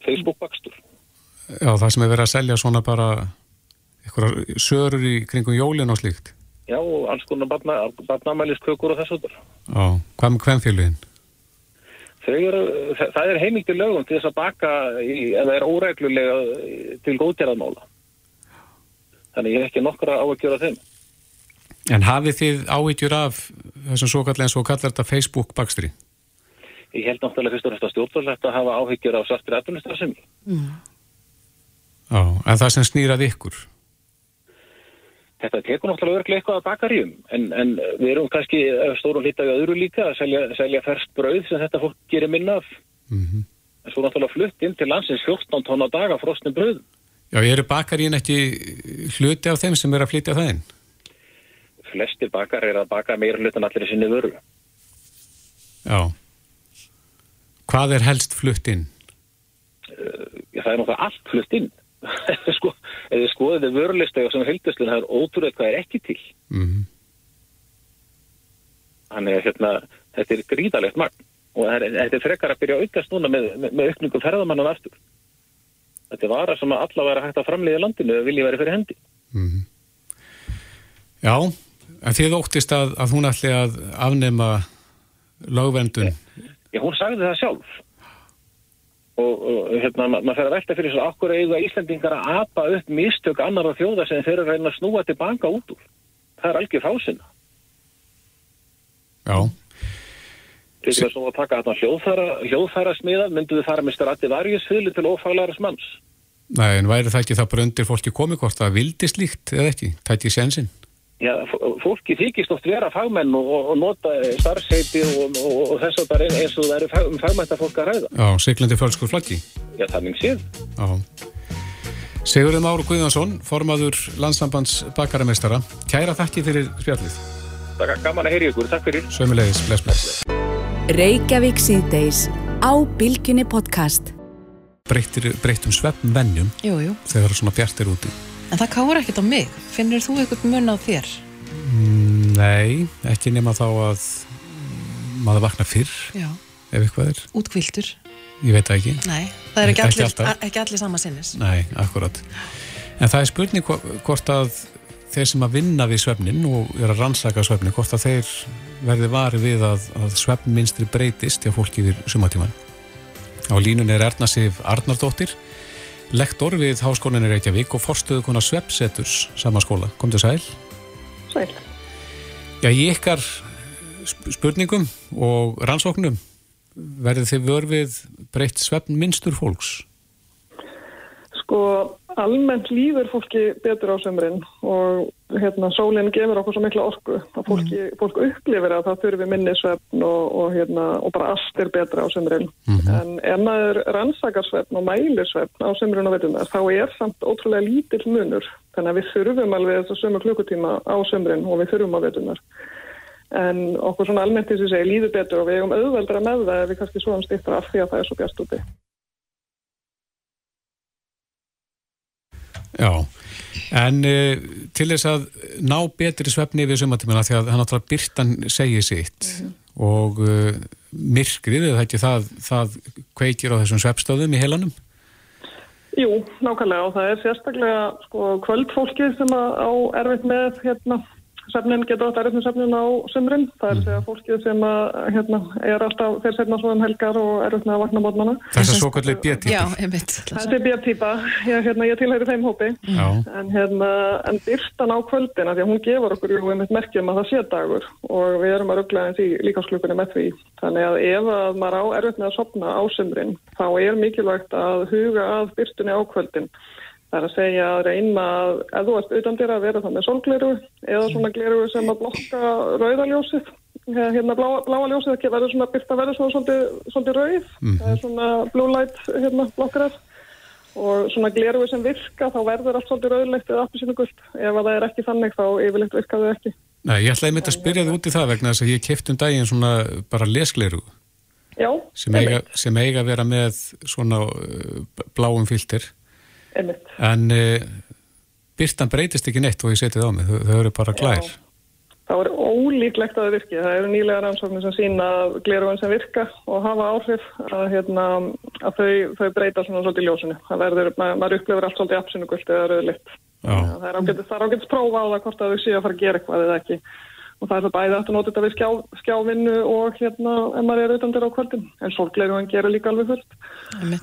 Facebook bakstur. Já, það sem er verið að selja svona bara einhverjar sörur í kringum jólin og slíkt. Já, og alls konar barna, barnamæliskökur og þess að það. Já, hvað með hvemfélugin? Eru, það er heimildi lögum til þess að baka í, það er óreglulega til góðgerðarmála. Þannig ég hef ekki nokkra á að gera þeim. En hafið þið áhyggjur af þessum svo kallar eins og kallar þetta Facebook bakstri? Ég held náttúrulega fyrst og næsta stjórnvöld að hafa áhyggjur á svartir atvinnustarfsemi. Já, en það sem snýrað ykkur? Þetta tekur náttúrulega örglega eitthvað að bakaríum en, en við erum kannski eh, stórum hlita við öðru líka að selja, selja fersk brauð sem þetta fólk gerir minna af. Mm En svo náttúrulega flutt inn til landsins 14 tónna daga frosnum brauð. Já, eru bakarín ekki hluti af þeim sem er að flytja það inn? Flestir bakar er að baka meira hlut en allir í sinni vöru. Já. Hvað er helst flutt inn? Já, það er náttúrulega allt flutt inn. Sko, þið skoðið þið vörulistega sem heldustlun, það er ótrúlega hvað er ekki til. Mm Þannig að hérna, þetta er gríðalegt magn og er, þetta er frekar að byrja að aukast núna með, með, með aukningum ferðamannan aftur. Þetta er vara sem að alla væri hægt að framleiða landinu eða vilja verið fyrir hendi. -hmm. Já, en þið óttist að, að hún ætli að afnema lögvendun. Já, hún sagði það sjálf. Og, og hérna, ma- maður fer að velta fyrir svo okkur eiga Íslandingar að apa upp mistök annara þjóða sem þeir eru að reyna að snúa tilbaka út úr. Það er algjör fásinna. Já. Til þess að taka þetta hljóðfæra, hljóðfæra smiða, myndu við fara með strati varjusfylir til ofaglaris manns. Nei, en væri það ekki það bara undir fólki komið hvort það vildi slíkt eða ekki? Tætti sensin? Já, fólki þykist oft vera fagmenn og, og, nota starfseiti og, og, og þess að það er eins og það eru fag, um fagmænta fólk að ræða. Já, siglandi fölskur flaggi. Já, þannig séð. Já. Sigurður Máru Guðjónsson, formaður landsambands bakaramestara. Kæra þakki fyrir spjallið. Það er gaman að heyri ykkur. Takk fyrir. Sömulegis, bless, bless. Reykjavík síðdeis á Bilginni podcast. Breyttir, breyttum svefn vennjum Jú, jú. þegar svona bjart er úti. En það káur ekkert á mig. Finnir þú eitthvað mun á þér? Nei, ekki nema þá að maður vakna fyrr Já. ef eitthvað er. Útkviltur? Ég veit það ekki. Nei, það er ekki, Ekki allir, ekki allir sama sinnis. Nei, akkurat. En það er spurning hvo- hvort að þeir sem að vinna við svefnin og er að rannsaka svefnin, hvort að þeir verði vari við að, að svefnminstri breytist hjá fólki yfir sumatíman. Á línunni er Erna Sif Arnardóttir, lektor við Háskólinni Reykjavík og forstuðu konar Sveppseturs sama skóla. Kom til sæl. Sæl. Já, í ykkar spurningum og rannsóknum verður þið vörfið breytt sveppn minnstur fólks? Sko, almennt líður fólki betur á sömurinn og hérna, sólinn gefur okkur svo mikla orku að fólki, mm. fólk upplifir að það þurfi minni svefn og, og, hérna, og bara allt er betra á sömurinn. Mm -hmm. En ef maður rannsakar svefn og mælir svefn á sömurinn og veitunar, þá er samt ótrúlega lítill munur. Þannig að við þurfum alveg þess að sömu klukkutíma á sömurinn og við þurfum á veitunar. En okkur svona almennt þess að segja líður betur og við hefum auðveldra með það ef við kannski svoðum stýttra af því að það er svo bjart úti. Já, en uh, til þess að ná betri svefni við sumatímina því að hann áttaf byrtan segið sitt mm -hmm. og uh, myrkrið, eða ekki það, það kveikir á þessum svefstöðum í heilanum? Jú, nákvæmlega og það er sérstaklega sko, kvöldfólkið sem á erfitt með hérna Sefnin getur átt erfnum sefnin á sömurinn. Það er að segja fólkið sem að, hérna, er alltaf fyrir setna svo um helgar og er uppnað að vakna mótmanna. Þess að svo kallið B-típa. Já, einmitt. Það er B-típa. Ég, hérna, ég tilhæri þeim hópi. Já. En, hérna, en dyrstan á kvöldina, því að hún gefur okkur jú einmitt merkjum að það sé dagur og við erum að ruggla eins í líkasklökunni með því. Þannig að ef að maður á erfnið að sopna á sömurinn, þá er mikilvægt að huga að dyrstunni á kvöldin. Það er að segja að reyna að, ef þú ert auðvitað að vera það með solgleru eða svona gleru sem að blokka rauðaljósið, hérna bláa, bláa ljósið ekki verður svona byrta verður svona svolítið, svolítið rauð, mm. það er svona blue light hérna blokkarar og svona gleru sem virka þá verður allt svolítið rauðlegt eða appi sínu gullt. Ef það er ekki þannig þá yfirleitt virkaðu ekki. Nei, ég ætlaði mitt að spyrja þið út í það vegna þess að ég kæft um daginn svona bara lesgleru. Sem eiga, sem eiga vera með svona uh, bláum filter Einmitt. En uh, byrtan breytist ekki neitt og ég setið á mig, þau, þau eru bara glær. Já. Það er ólíklegt að það virki. Það eru nýlega rannsóknir sem sína gleruðan sem virka og hafa áhrif að, hérna, að þau, þau breyta svona svolítið í ljósinu. Það verður, maður upplifur allt svolítið apsinugult eða rauðlitt. Það er ágættist að prófa á það hvort að þau séu að fara að gera eitthvað eða ekki og það er það bæði aftur nótið þetta við skjá, skjávinnu og hérna MR er auðvendir á kvöldin. En solgleiruðan gerir líka alveg fullt.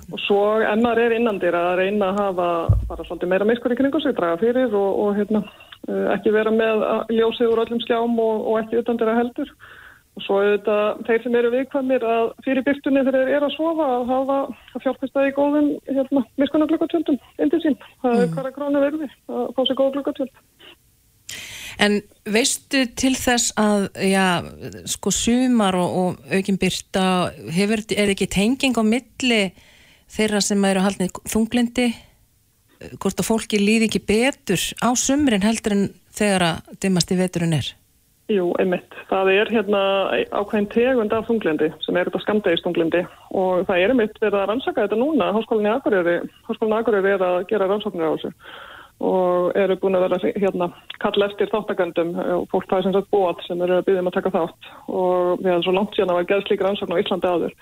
Og svo MR er innandir að reyna að hafa bara svolítið meira miskur í kringu sig, draga fyrir og, og hérna eh, ekki vera með ljósið úr öllum skjám og, og ekki auðvendir að heldur. Og svo auðvitað þeir sem eru viðkvæmir að fyrir byrtunni þegar þeir eru að sofa að hafa að í góðum hérna, miskunarglöggatjöldum indi sín, það er mm. hverja kránu verði að fá sér góða glöggatjöld En veistu til þess að, já, sko sumar og, og aukinn byrta, hefur, er ekki tenging á milli þeirra sem eru haldnið þunglindi, hvort að fólki líði ekki betur á sumrin heldur en þegar að dimmast í veturinn er? Jú, einmitt. Það er hérna ákveðin tegund af þunglindi sem er þetta skamdegistunglindi og það er einmitt verið að rannsaka þetta núna. Háskólinni Akureyri, Háskólinni Akureyri er að gera rannsóknir á þessu og eru búin að vera hérna kalla eftir þáttakandum og fólk það er sem sagt bóat sem eru að byggja um að taka þátt. Og við hefum svo langt síðan að vera geðslík rannsókn á Íslandi áður.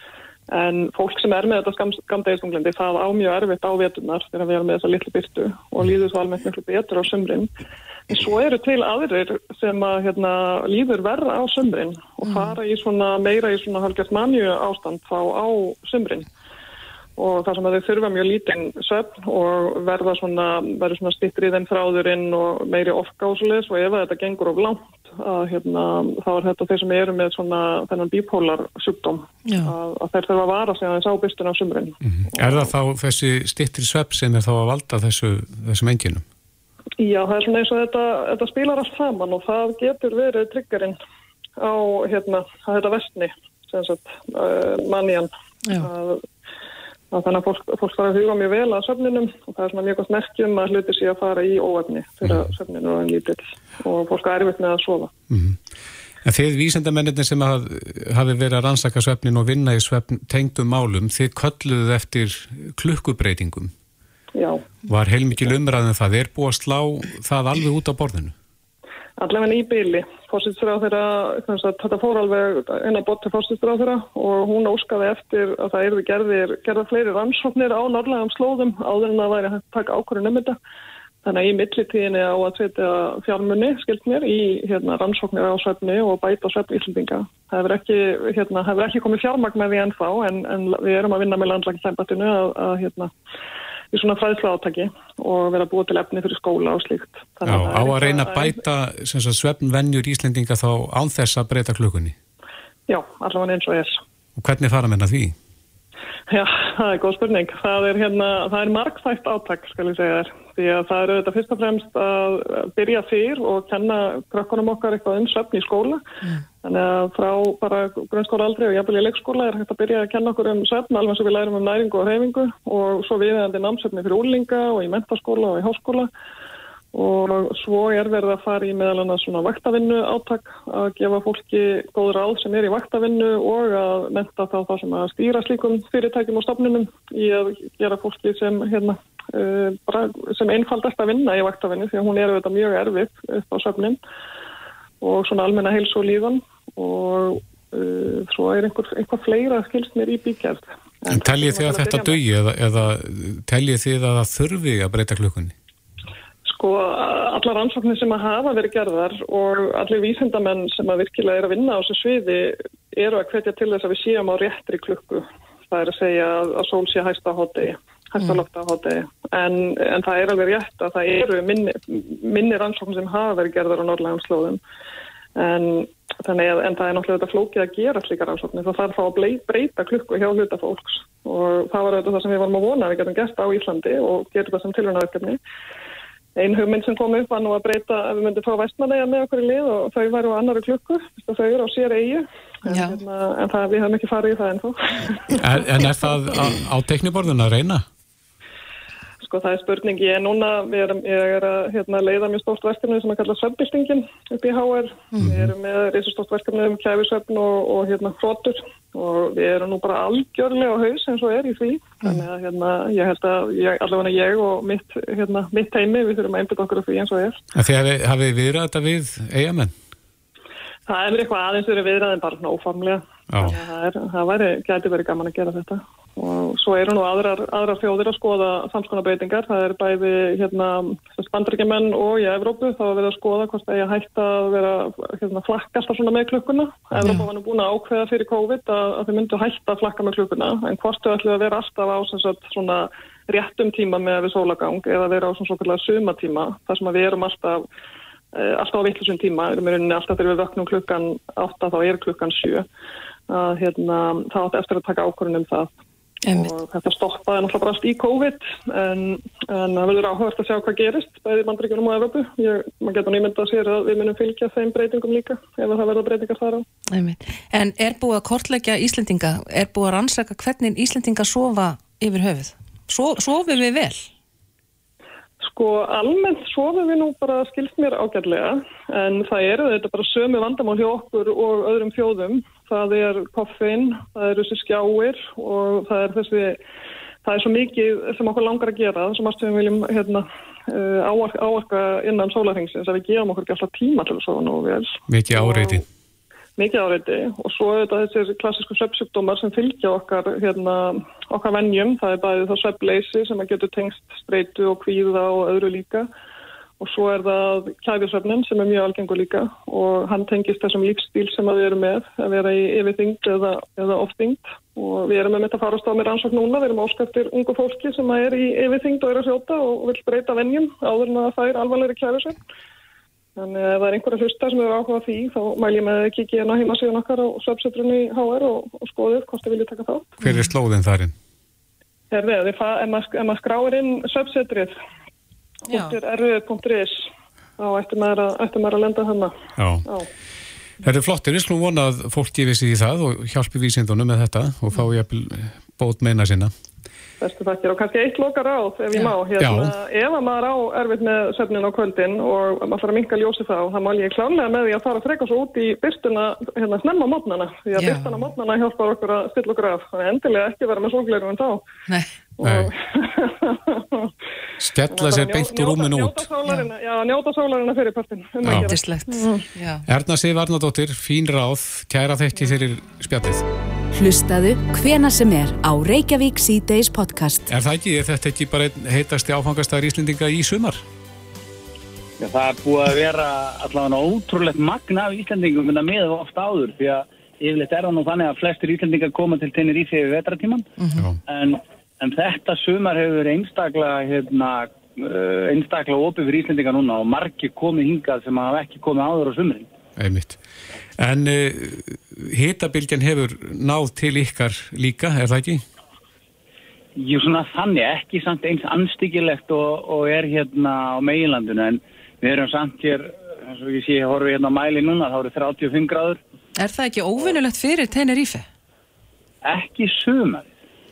En fólk sem er með þetta skamdegistunglindi það á mjög erfitt á vetunar þegar við erum með þessa litlu byrtu og líður svo almennt miklu betur á sömrin en svo eru til aðrir sem að hérna, líður verða á sömrin og mm. fara í svona meira í svona halgjast manju ástand þá á sömrin og það sem að þau þurfa mjög lítinn söfn og verða svona, svona stittrið en þráðurinn og meiri ofgásulegs og ef þetta gengur of langt að, hérna, þá er þetta þeir sem eru með svona þennan bípólar sjúkdóm að, að þeir þurfa að vara sig aðeins á bystun á sumrin. Mm -hmm. Er það þá þessi stittrið söfn sem er þá að valda þessu, þessum enginum? Já, það er svona eins og þetta, þetta spilar allt saman og það getur verið tryggarinn á hérna, að þetta vestni, sem sagt, uh, mannian að Þannig að fólk, fólk fara að huga mjög vel að söfninum og það er svona mjög gott merkjum að hluti sé að fara í óöfni fyrir mm. söfninu og en lítill og fólk er erfitt með að sofa. Mm -hmm. En þeir vísendamennir sem haf, hafi verið að rannsaka söfnin og vinna í söfn tengdum málum, þið kölluðuð eftir klukkubreitingum. Já. Var heilmikið umræðin um það? Er búið að slá það alveg út á borðinu? Allavega í byli. Þetta fór alveg eina bort til fórsýttur á þeirra og hún óskaði eftir að það erði gerðir, gerða fleiri rannsóknir á norðlegum slóðum áður en að væri að taka ákvörðun um þetta. Þannig að í millitíðinni á að setja fjármunni, skilt mér, í hérna, rannsóknir á svefni og bæta svefn íslendinga. Það hefur ekki, hérna, hefur ekki komið fjármagn með því ennþá en, en við erum að vinna með landlækningstæmbatinu að, að hérna, í svona fræðslu átaki og vera búið til efni fyrir skóla og slíkt. Já, á að reyna að bæta svefnvennjur Íslendinga þá án þess að breyta klukkunni? Já, allavega eins og er. Og hvernig fara menna því? Já, það er góð spurning. Það er, hérna, er markþægt átak, skal ég segja þér. Því að það eru þetta fyrst og fremst að byrja fyrr og kenna krökkunum okkar eitthvað um söfn í skóla. Mm. Þannig að frá bara grunnskóla aldrei og jafnvel í leikskóla er hægt að byrja að kenna okkur um söfn, alveg sem við lærum um næringu og reyfingu og svo viðeigandi námsöfni fyrir úrlinga og í mentaskóla og í háskóla og svo er verið að fara í meðal annars svona vaktavinnu áttak að gefa fólki góð ráð sem er í vaktavinnu og að menta þá það sem að stýra slíkum fyrirtækjum og stofnunum í að gera fólki sem, hérna, sem einfaldast að vinna í vaktavinnu því að hún er auðvitað mjög erfið upp á söfnin og svona almenna heils og líðan og uh, svo er einhver, einhver fleira skilst mér í bíkjæft. En, teljið þið að þetta dögi eða, eða teljið þið að það þurfi að breyta klukkunni? Sko allar ansóknir sem að hafa verið gerðar og allir vísendamenn sem að virkilega er að vinna á þessu sviði eru að hvetja til þess að við séum á réttri klukku. Það er að segja að sól sé hægsta á hótegi, hægsta mm. lofta á hótegi. En, en það er alveg rétt að það eru minni, minni ansóknir sem hafa verið gerðar á norrlægum slóðum. En, að, en það er náttúrulega þetta flókið að gera slíkar ansóknir. Það þarf að breyta klukku hjá hluta fólks og það var þetta það sem við varum að vona að við getum gert á Íslandi og gerum það sem tilvægnaverkefni. Einn hugmynd sem kom upp var nú að breyta að við myndum fá vestmanæja með okkur í lið og þau væru á annari klukku, þau eru á sér eigi, en, hérna, en það, við hafum ekki farið í það ennþá. En, en er það á, á tekniborðun að reyna? Sko það er spurning, ég er núna, er, ég er að hérna, leiða mjög stórt verkefni sem að kalla Sömbildingin upp í HR, mm -hmm. við erum með reysastórt verkefni um klæfisöfn og, og hérna hrótur og við erum nú bara algjörlega á haus eins og er í því, þannig að hérna, ég held að ég, allavega ég og mitt, hérna, mitt heimi, við þurfum að einbita okkur á því eins og er. Þið hafið viðrað þetta við eigamenn? Það er eitthvað aðeins verið viðraðin bara svona óformlega, það, er, það væri, gæti verið gaman að gera þetta og svo eru nú aðrar, aðrar fjóðir að skoða samskonabreitingar, það er bæði hérna bandrækjumenn og í Evrópu. Þá að vera að skoða hvort það er hægt að vera hérna, flakkast að svona með klukkuna. Evrópa var nú búin að ákveða fyrir COVID að, að þau myndu hægt að flakka með klukkuna. En hvort þau ætlu að vera alltaf á sagt, svona réttum tíma með við sólagang eða vera á svona svona sumatíma þar sem við erum alltaf eh, alltaf á vittlusum tíma, við erum alltaf þegar við vöknum klukkan 8 þá er klukkan 7 að hérna, þá átt eftir að taka ákvörðunum það Einmitt. og þetta stoppaði náttúrulega bara allt í COVID en, en það verður áhugast að sjá hvað gerist bæði í bandryggjunum og Evropu maður getur nýmyndað að sér að við munum fylgja þeim breytingum líka ef það verður breytingar þar á Einmitt. En er búið að kortleggja Íslendinga er búið að rannsaka hvernig Íslendinga sofa yfir höfuð? So, sofum við vel? Sko almennt sofum við nú bara skilst mér ágætlega en það eru þetta bara sömu vandamál hjá okkur og öðrum fjóðum það er koffin, það eru þessi skjáir og það er þessi, það er svo mikið sem okkur langar að gera, sem að við viljum hérna, uh, áarka, innan sólarhengsins að við gefum okkur ekki alltaf tíma til að sofa nú vel. Mikið áreiti. Mikið áreiti og svo er þetta þessi klassísku sveppsjúkdómar sem fylgja okkar, hérna, okkar vennjum, það er bæðið það sveppleysi sem að getur tengst streitu og kvíða og öðru líka og svo er það kæfisöfnin sem er mjög algengur líka. Og hann tengist þessum lífstíl sem við erum með að vera í yfirþyngd eða, eða ofþyngd. Og við erum með þetta farast á með rannsókn núna, við erum áskæftir ungu fólki sem er í yfirþyngd og er að sjóta og vil breyta vennjum áður en að það er alvarlegri kæfisöfn þannig að ef það er einhverja hlusta sem eru áhugað því þá mæl ég með að kikið hérna heima síðan okkar á söpsetrunni HR og, og skoðið hvort þið viljið taka þá Hver er slóðin þarinn? Herðið, ef maður skráir inn söpsetrið .rf.is þá ættum maður að lenda hana Já, Já. Það er flottir, við slúum vona að fólk gefið sér í það og hjálpi vísindunum með þetta og fá ég að bót meina sinna. Bestu takkir og kannski eitt loka ráð ef ég má, hérna, ef að maður á erfitt með söfnin á kvöldin og maður fara að minka ljósi þá, þá mál ég klálega með því að fara að freka svo út í byrstuna hérna snemma mótnana, því að byrstuna mótnana hjálpar okkur að stilla okkur af, þannig endilega ekki vera með sólgleirum en þá. Nei Skella sér beint úr rúmin út. Já, njóta sólarina fyrir partin um Erna Sif Arnardóttir, fín ráð. Kæra þekki fyrir spjallið. Hlustaðu hvena sem er á Reykjavík C-Days podcast. Er það ekki, er þetta ekki bara heitasti áfangastæðar Íslendinga í sumar? Já, það er búið að vera allavega ótrúlegt magna af Íslendingum en það miður ofta áður því að yfirleitt er það nú þannig að flestir Íslendingar koma til tennir í því við vetratíman mm -hmm. en en þetta sumar hefur verið einstaklega, hérna, uh, einstaklega opið fyrir Íslendinga núna og margir komið hingað sem hafa ekki komið áður á sumrin. Einmitt. En uh, hitabilgjan hefur náð til ykkar líka, er það ekki? Jú, svona þannig, ekki samt eins anstíkilegt og, og er hérna á meginlandinu, en við erum samt hér, eins og ég sé, ég horfi hérna á mæli núna, þá eru 35 gráður, Er það ekki óvinnulegt fyrir Tenerife? ekki sumar.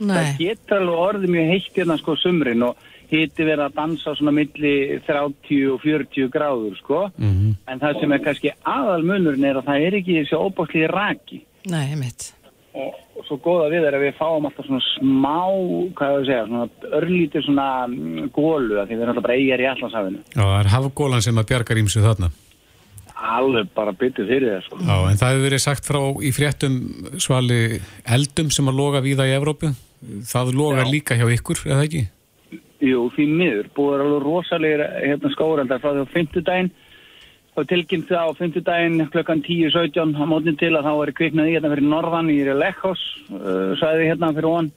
Nei. Það getur alveg orðið mjög heitt hérna sko sumrin og hiti verið að dansa svona milli 30 og 40 gráður sko, Mhm. en það sem er kannski aðal munurinn er að það er ekki þessi óbáslið raki. Nei, mitt. og, og svo góða við er að við fáum alltaf svona smá, hvað ég að segja, svona örlítið svona mm, gólu af því við erum alltaf bara eigjar í allansafinu. Já, það er hafgólan sem að bjargar ímsu þarna. Alveg bara byttið fyrir það, sko. Já, en það hefur verið sagt frá í fréttum svali eldum sem að loga víða í Evrópu. Það logar Já. líka hjá ykkur, eða ekki? Jú, því miður, búið er alveg rosalegir hérna skóreldar frá því á fimmtudaginn. Og tilkynnt það á fimmtudaginn klukkan 10.17 á mótnin til að þá er kviknað í hérna fyrir norðan í Lechos, uh, sæði hérna fyrir von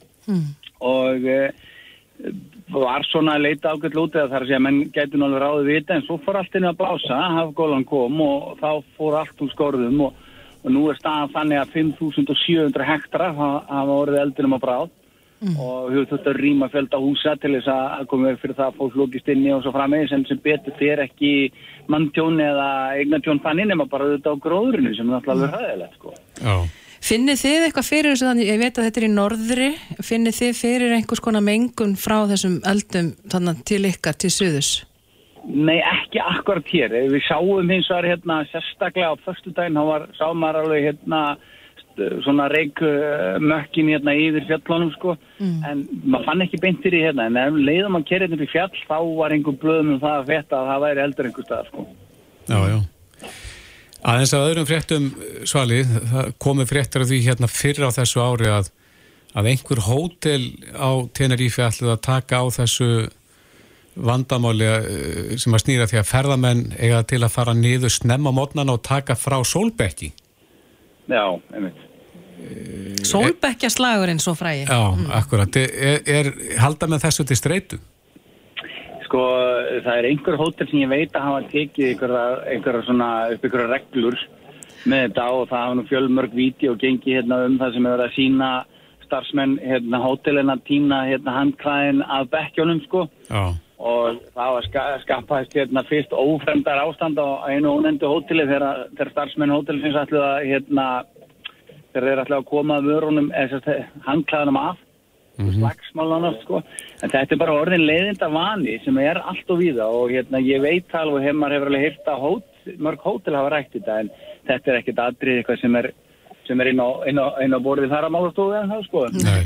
og uh, var svona að leita ágætt lútið að það er að segja menn gætu náttúrulega ráðið vita en svo fór allt inn að blása, hafgólan kom og þá fór allt úr skórðum og, og nú er staðan þannig að 5700 hektara hafa orðið eldinum á bráð og hefur þurft að rýma fjölda húsa til þess að koma upp fyrir það að fólk lókist inni og svo framvegis en sem betur fyrir ekki manntjón eða eignatjón þannig nema bara auðvitað á gróðurinu sem er náttúrulega alveg hæðilegt sko. Já. Finnið þið eitthvað fyrir þessu þannig, ég veit að þetta er í norðri, finnið þið fyrir einhvers konar mengun frá þessum eldum þannig til ykkar, til suðus? Nei, ekki akkurat hér. Við sáum hins vegar hérna sérstaklega á förstu daginn, þá var, sáum maður alveg hérna svona reikmökkin hérna yfir fjallunum sko, en maður fann ekki beint fyrir hérna, en ef leiðum að kerja hérna upp í fjall, þá var einhver blöðum um það að fetta að það væri eldur einhver stað sko. Já, já. Aðeins að öðrum fréttum svali, það komið fréttar af því hérna fyrr á þessu ári að, að einhver hótel á Tenerife ætluð að taka á þessu vandamáli eh, sem að snýra því að ferðamenn eiga til að fara niður snemma mótnan og taka frá sólbekki. Já, einmitt. Sólbekkja slagurinn svo frægi. Já, akkurat. Er, er halda með þessu til streitu? Sko, það er einhver hótel sem ég veit að hafa tekið einhverja, einhverja svona, upp einhverja reglur með þetta og það hafa nú fjölmörg víti og gengi hérna um það sem er verið að sína starfsmenn hérna hótelina tína hérna handklæðin af bekkjónum sko Já. og það var ska, skapaðist hérna fyrst ófremdar ástand á einu ónendu hóteli þegar, þegar starfsmenn hótelsins ætluð að hérna þegar þeir ætluð að koma vörunum eða handklæðinum af slagsmálan sko. en þetta er bara orðin leiðinda vani sem er allt og víða og hérna ég veit alveg hefur maður hefur alveg hýrt að hót, mörg hótel hafa rætt þetta en þetta er ekkert atrið eitthvað sem er, sem er inn, á, inn, á, inn á borðið þar að málastofu en þá sko Nei.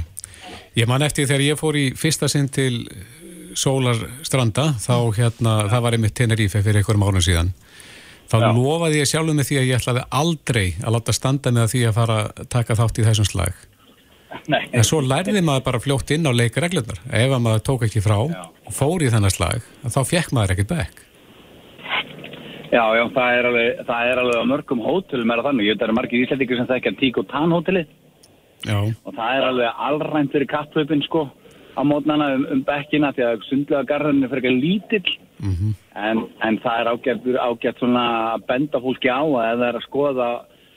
Ég man eftir þegar ég fór í fyrsta sinn til Sólarstranda þá hérna, það var einmitt Tenerife fyrir einhverjum ánum síðan þá lofaði ég sjálfum með því að ég ætlaði aldrei að láta standa með því að fara að taka þátt í þessum slag. Nei. en svo lærði maður bara fljótt inn á leikareglunar ef að maður tók ekki frá og fór í þennan slag þá fekk maður ekkert bekk Já, já, það er alveg, það er alveg á mörgum hótelum er það þannig, ég veit að það eru margir íslendingur sem þekkja Tík og Tann hóteli Já, og það er alveg allrænt fyrir kapphlaupin sko á mótnana um, um bekkina því að sundlega garðurinn er fyrir ekki lítill en, en það er ágætt, ágætt svona að benda fólki á að það er að skoða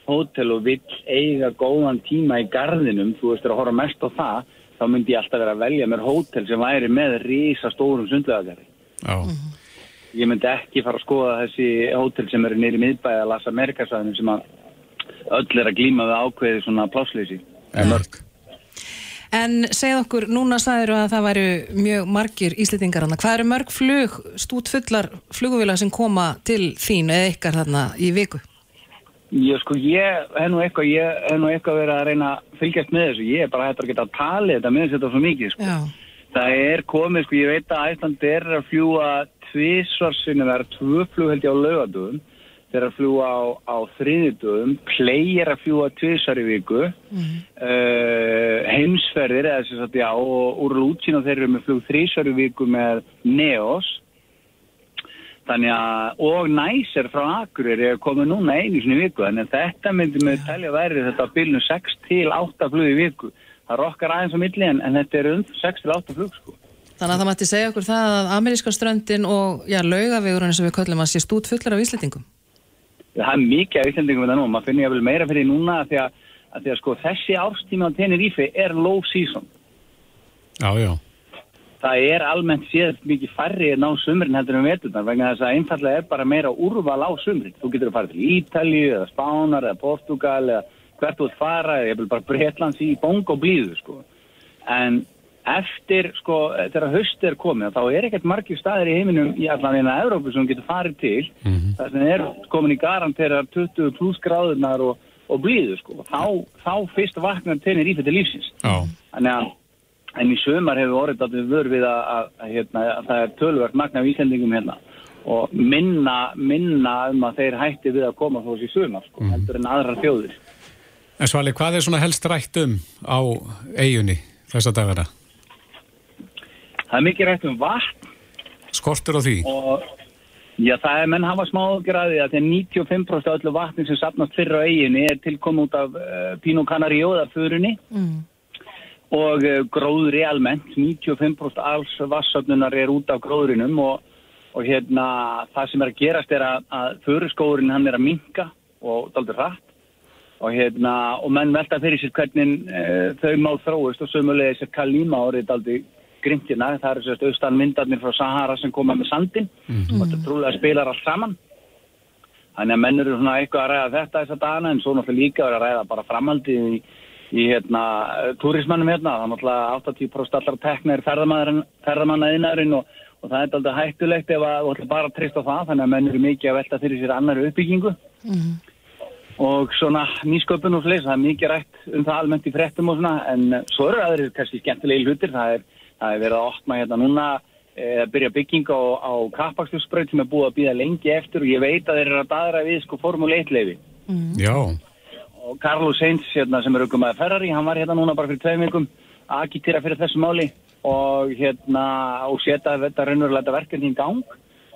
hótel og vill eiga góðan tíma í garðinum, þú veist, er að horfa mest á það, þá myndi ég alltaf vera að velja mér hótel sem væri með rísa stórum sundlegagarði. já, Ég myndi ekki fara að skoða þessi hótel sem eru nýri miðbæði að lasa Amerikasæðinu sem að öll er að glíma við ákveði svona plássleysi. mörg En segð okkur, núna sagður að það væru mjög margir íslendingar hana. Hvað eru mörg flug, stút fullar fluguvila sem koma til þín eða ykkar þarna í viku? Já, sko, ég hef nú eitthvað, ég hef nú eitthvað verið að reyna að fylgjast með þessu. Ég er bara hættur að geta að tala þetta með þetta svo mikið, sko. Já. Það er komið, sko, ég veit að Æsland er að fljúa tvísvarsinni, það er tvö flug held ég á laugadugum, þeir eru að fljúa á, á þriðidugum, play er að fljúa tvísvar í viku, uh, heimsferðir, eða sem sagt, já, og úr lútsinu þeir eru með flug þrísvar í viku með Neos, Þannig að, og næsir frá Akureyri er komið núna einu sinni viku, þannig að þetta myndi með telja verið þetta á bylnu 6 til 8 flug í viku. það rokkar aðeins á milli en, en þetta er um 6-8 flug sko. Þannig að það mætti segja okkur það að ameríska ströndin og já, laugavegurinn sem við köllum að sé stút fullar af íslendingum. Það er mikið af Íslandingum við það nú, maður finnir ég vel meira fyrir núna að því að, að, því að sko, þessi árstími á Tenerife er low season. Já, já. Það er almennt séð mikið færri en á sumrin heldur en veturnar vegna þess að einfallega er bara meira úrval á sumrin. Þú getur að fara til Ítalju eða Spánar eða Portugal eða hvert þú ert fara eða ég vil bara Breitlands í bong og blíðu sko. En eftir sko þegar höst er komið þá er ekkert margir staðir í heiminum í allan eina Európu sem getur farið til Mhm. þar sem er komin í garanterar 20 pluss gráðunar og, og blíðu sko. Þá, þá fyrst vaknar tenir í þetta lífsins. Já. Þannig að en í sömar hefur orðið að við vör við að, að, að, hérna, að það er tölvört magna af Íslandingum hérna og minna, minna um að þeir hætti við að koma þó þessi sömar sko, heldur en aðrar þjóðir. En Svali, hvað er svona helst rætt um á eigunni þessa dagana? Það er mikið rætt um vatn Skortur á því? og já, það er menn hafa smá ágjörði að því að 95% af öllu vatni sem sapnast fyrir á eiginni er tilkom út af uh, Pino Canario þurunni Mm. og uh, gróðri almennt 95% alls vassöfnunar er út af gróðrinum og, og hérna það sem er að gerast er að, að þurruskóðurinn hann er að minka og daldur hratt og hérna og menn velta fyrir sér hvernig uh, þau má þróist og sömulega þessar Kalima árið daldi grimtina, það eru sérst austan myndarnir frá Sahara sem koma með sandin og þetta trúlega spilar allt saman. Þannig að menn eru svona eitthvað að ræða þetta þessa dagana en svo náttúrulega líka að ræða bara framhaldið í, í hérna túrismannum hérna, það er náttúrulega 80% allar teknir ferðamannaðinarinn og, og það er aldrei hættulegt ef að þú ætla bara að treysta á það þannig að menn eru mikið að velta fyrir sér annari uppbyggingu. Og svona nýsköpun og fleis, það er mikið rætt um það almennt í fréttum og svona en svo eru aðrir kannski skemmtilegi hlutir, það er, það er verið að opna hérna núna eða byrja bygging á, á kappakstusbraut sem er búið að býða lengi eftir og ég veit að þeir eru að daðra við sko Formule 1 leifi Já. og Carlos Sainz hérna, sem er aukum að Ferrari, hann var hérna núna bara fyrir tveim vikum að agitera fyrir þessu máli og hérna og setja þetta raunverulega verkefni í gang.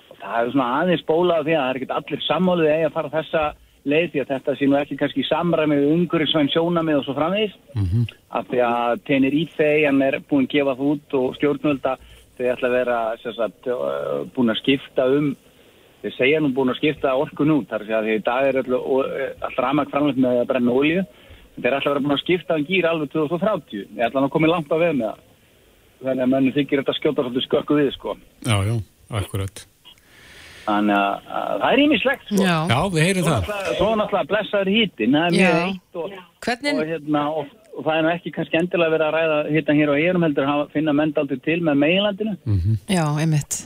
Og það er svona aðeins bólað því að það er ekkert allir sammálið að fara þessa leið því að þetta sé nú ekki kannski í samræmi við umhverfisvæn sjónamið og svo framvegis. Af því að Tenerife hann er búin að gefa það út og stjórnvölda þau ætla að vera sagt, búin að skipta um þeir segja nú búin að skipta orkun út þar að segja að því í dag er all, all ramak framlega með að brenna olíu. Þeir ætla að vera búin að skipta um gýr alveg 2030 ég ætla að koma langt á veð með það. Þannig að mönnu þykir þetta skjóta svolítið skökku við sko. Já, já, akkurat. Þannig að, að það er ímislegt sko Já. Já, við heyrum það. Svo náttúrulega blessaður hítin, það er mjög heitt og, Hvernig, og, hérna, og, og það er nú ekki kannski endilega verið að ræða hittan hér á eiginum heldur að hafa- finna mendaldur til með meginlandinu. já, einmitt.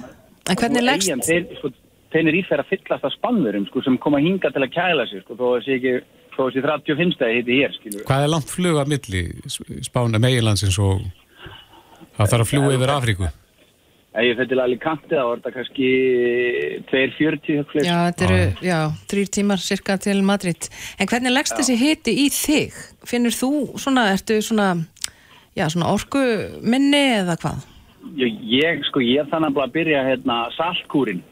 En hvernig Og leggst, Eyjan, þeir, sko, þeir í þeirra fyllast af spannverum sko, sem koma hinga til að kæla sig sko, þó að sé ekki þó að sé 35 stæði hitti hér skilur. Hvað er langt flug að milli spána meginlandsins og það þarf að fljúa yfir Afríku? Ef ég fyrir til Alicante þá er þetta kannski 2.40 fleiri. já, þetta eru, já, þrýr tímar cirka til Madrid. En hvernig leggst þessi hiti í þig? Finnur þú svona, ertu svona, já, svona orku minni eða hvað? Ég, ég, sko, ég þannig að byrja hérna saltkúrin.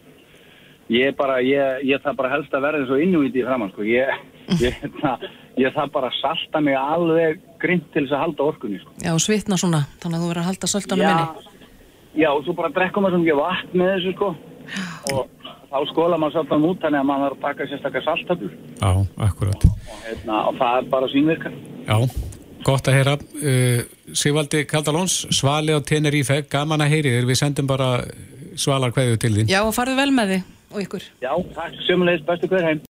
Ég bara, ég, ég það bara helst að verða svo innúið í framann, sko. Ég, ég, ég það bara salta mig alveg grimt til þess að halda orkunni, sko. Já, svitna svona, þannig að þú verður að halda söldanum minni. já, og svo bara drekkum maður svo mikið vatn með þessu, sko. Og þá skóla maður saltan út, þannig að maður þarf að taka sérstaklega saltabur. Já, akkurat. Og, hérna, og það er bara svínvirkar. Já, gott að heyra. Uh, Sigvaldi Kaldalóns, Svali á Tenerife, gaman að heyri þér. Við sendum bara svalar hverju til þín. Já, og farðu vel með þig og ykkur. Já, takk, sömulegis, bestu hver heim.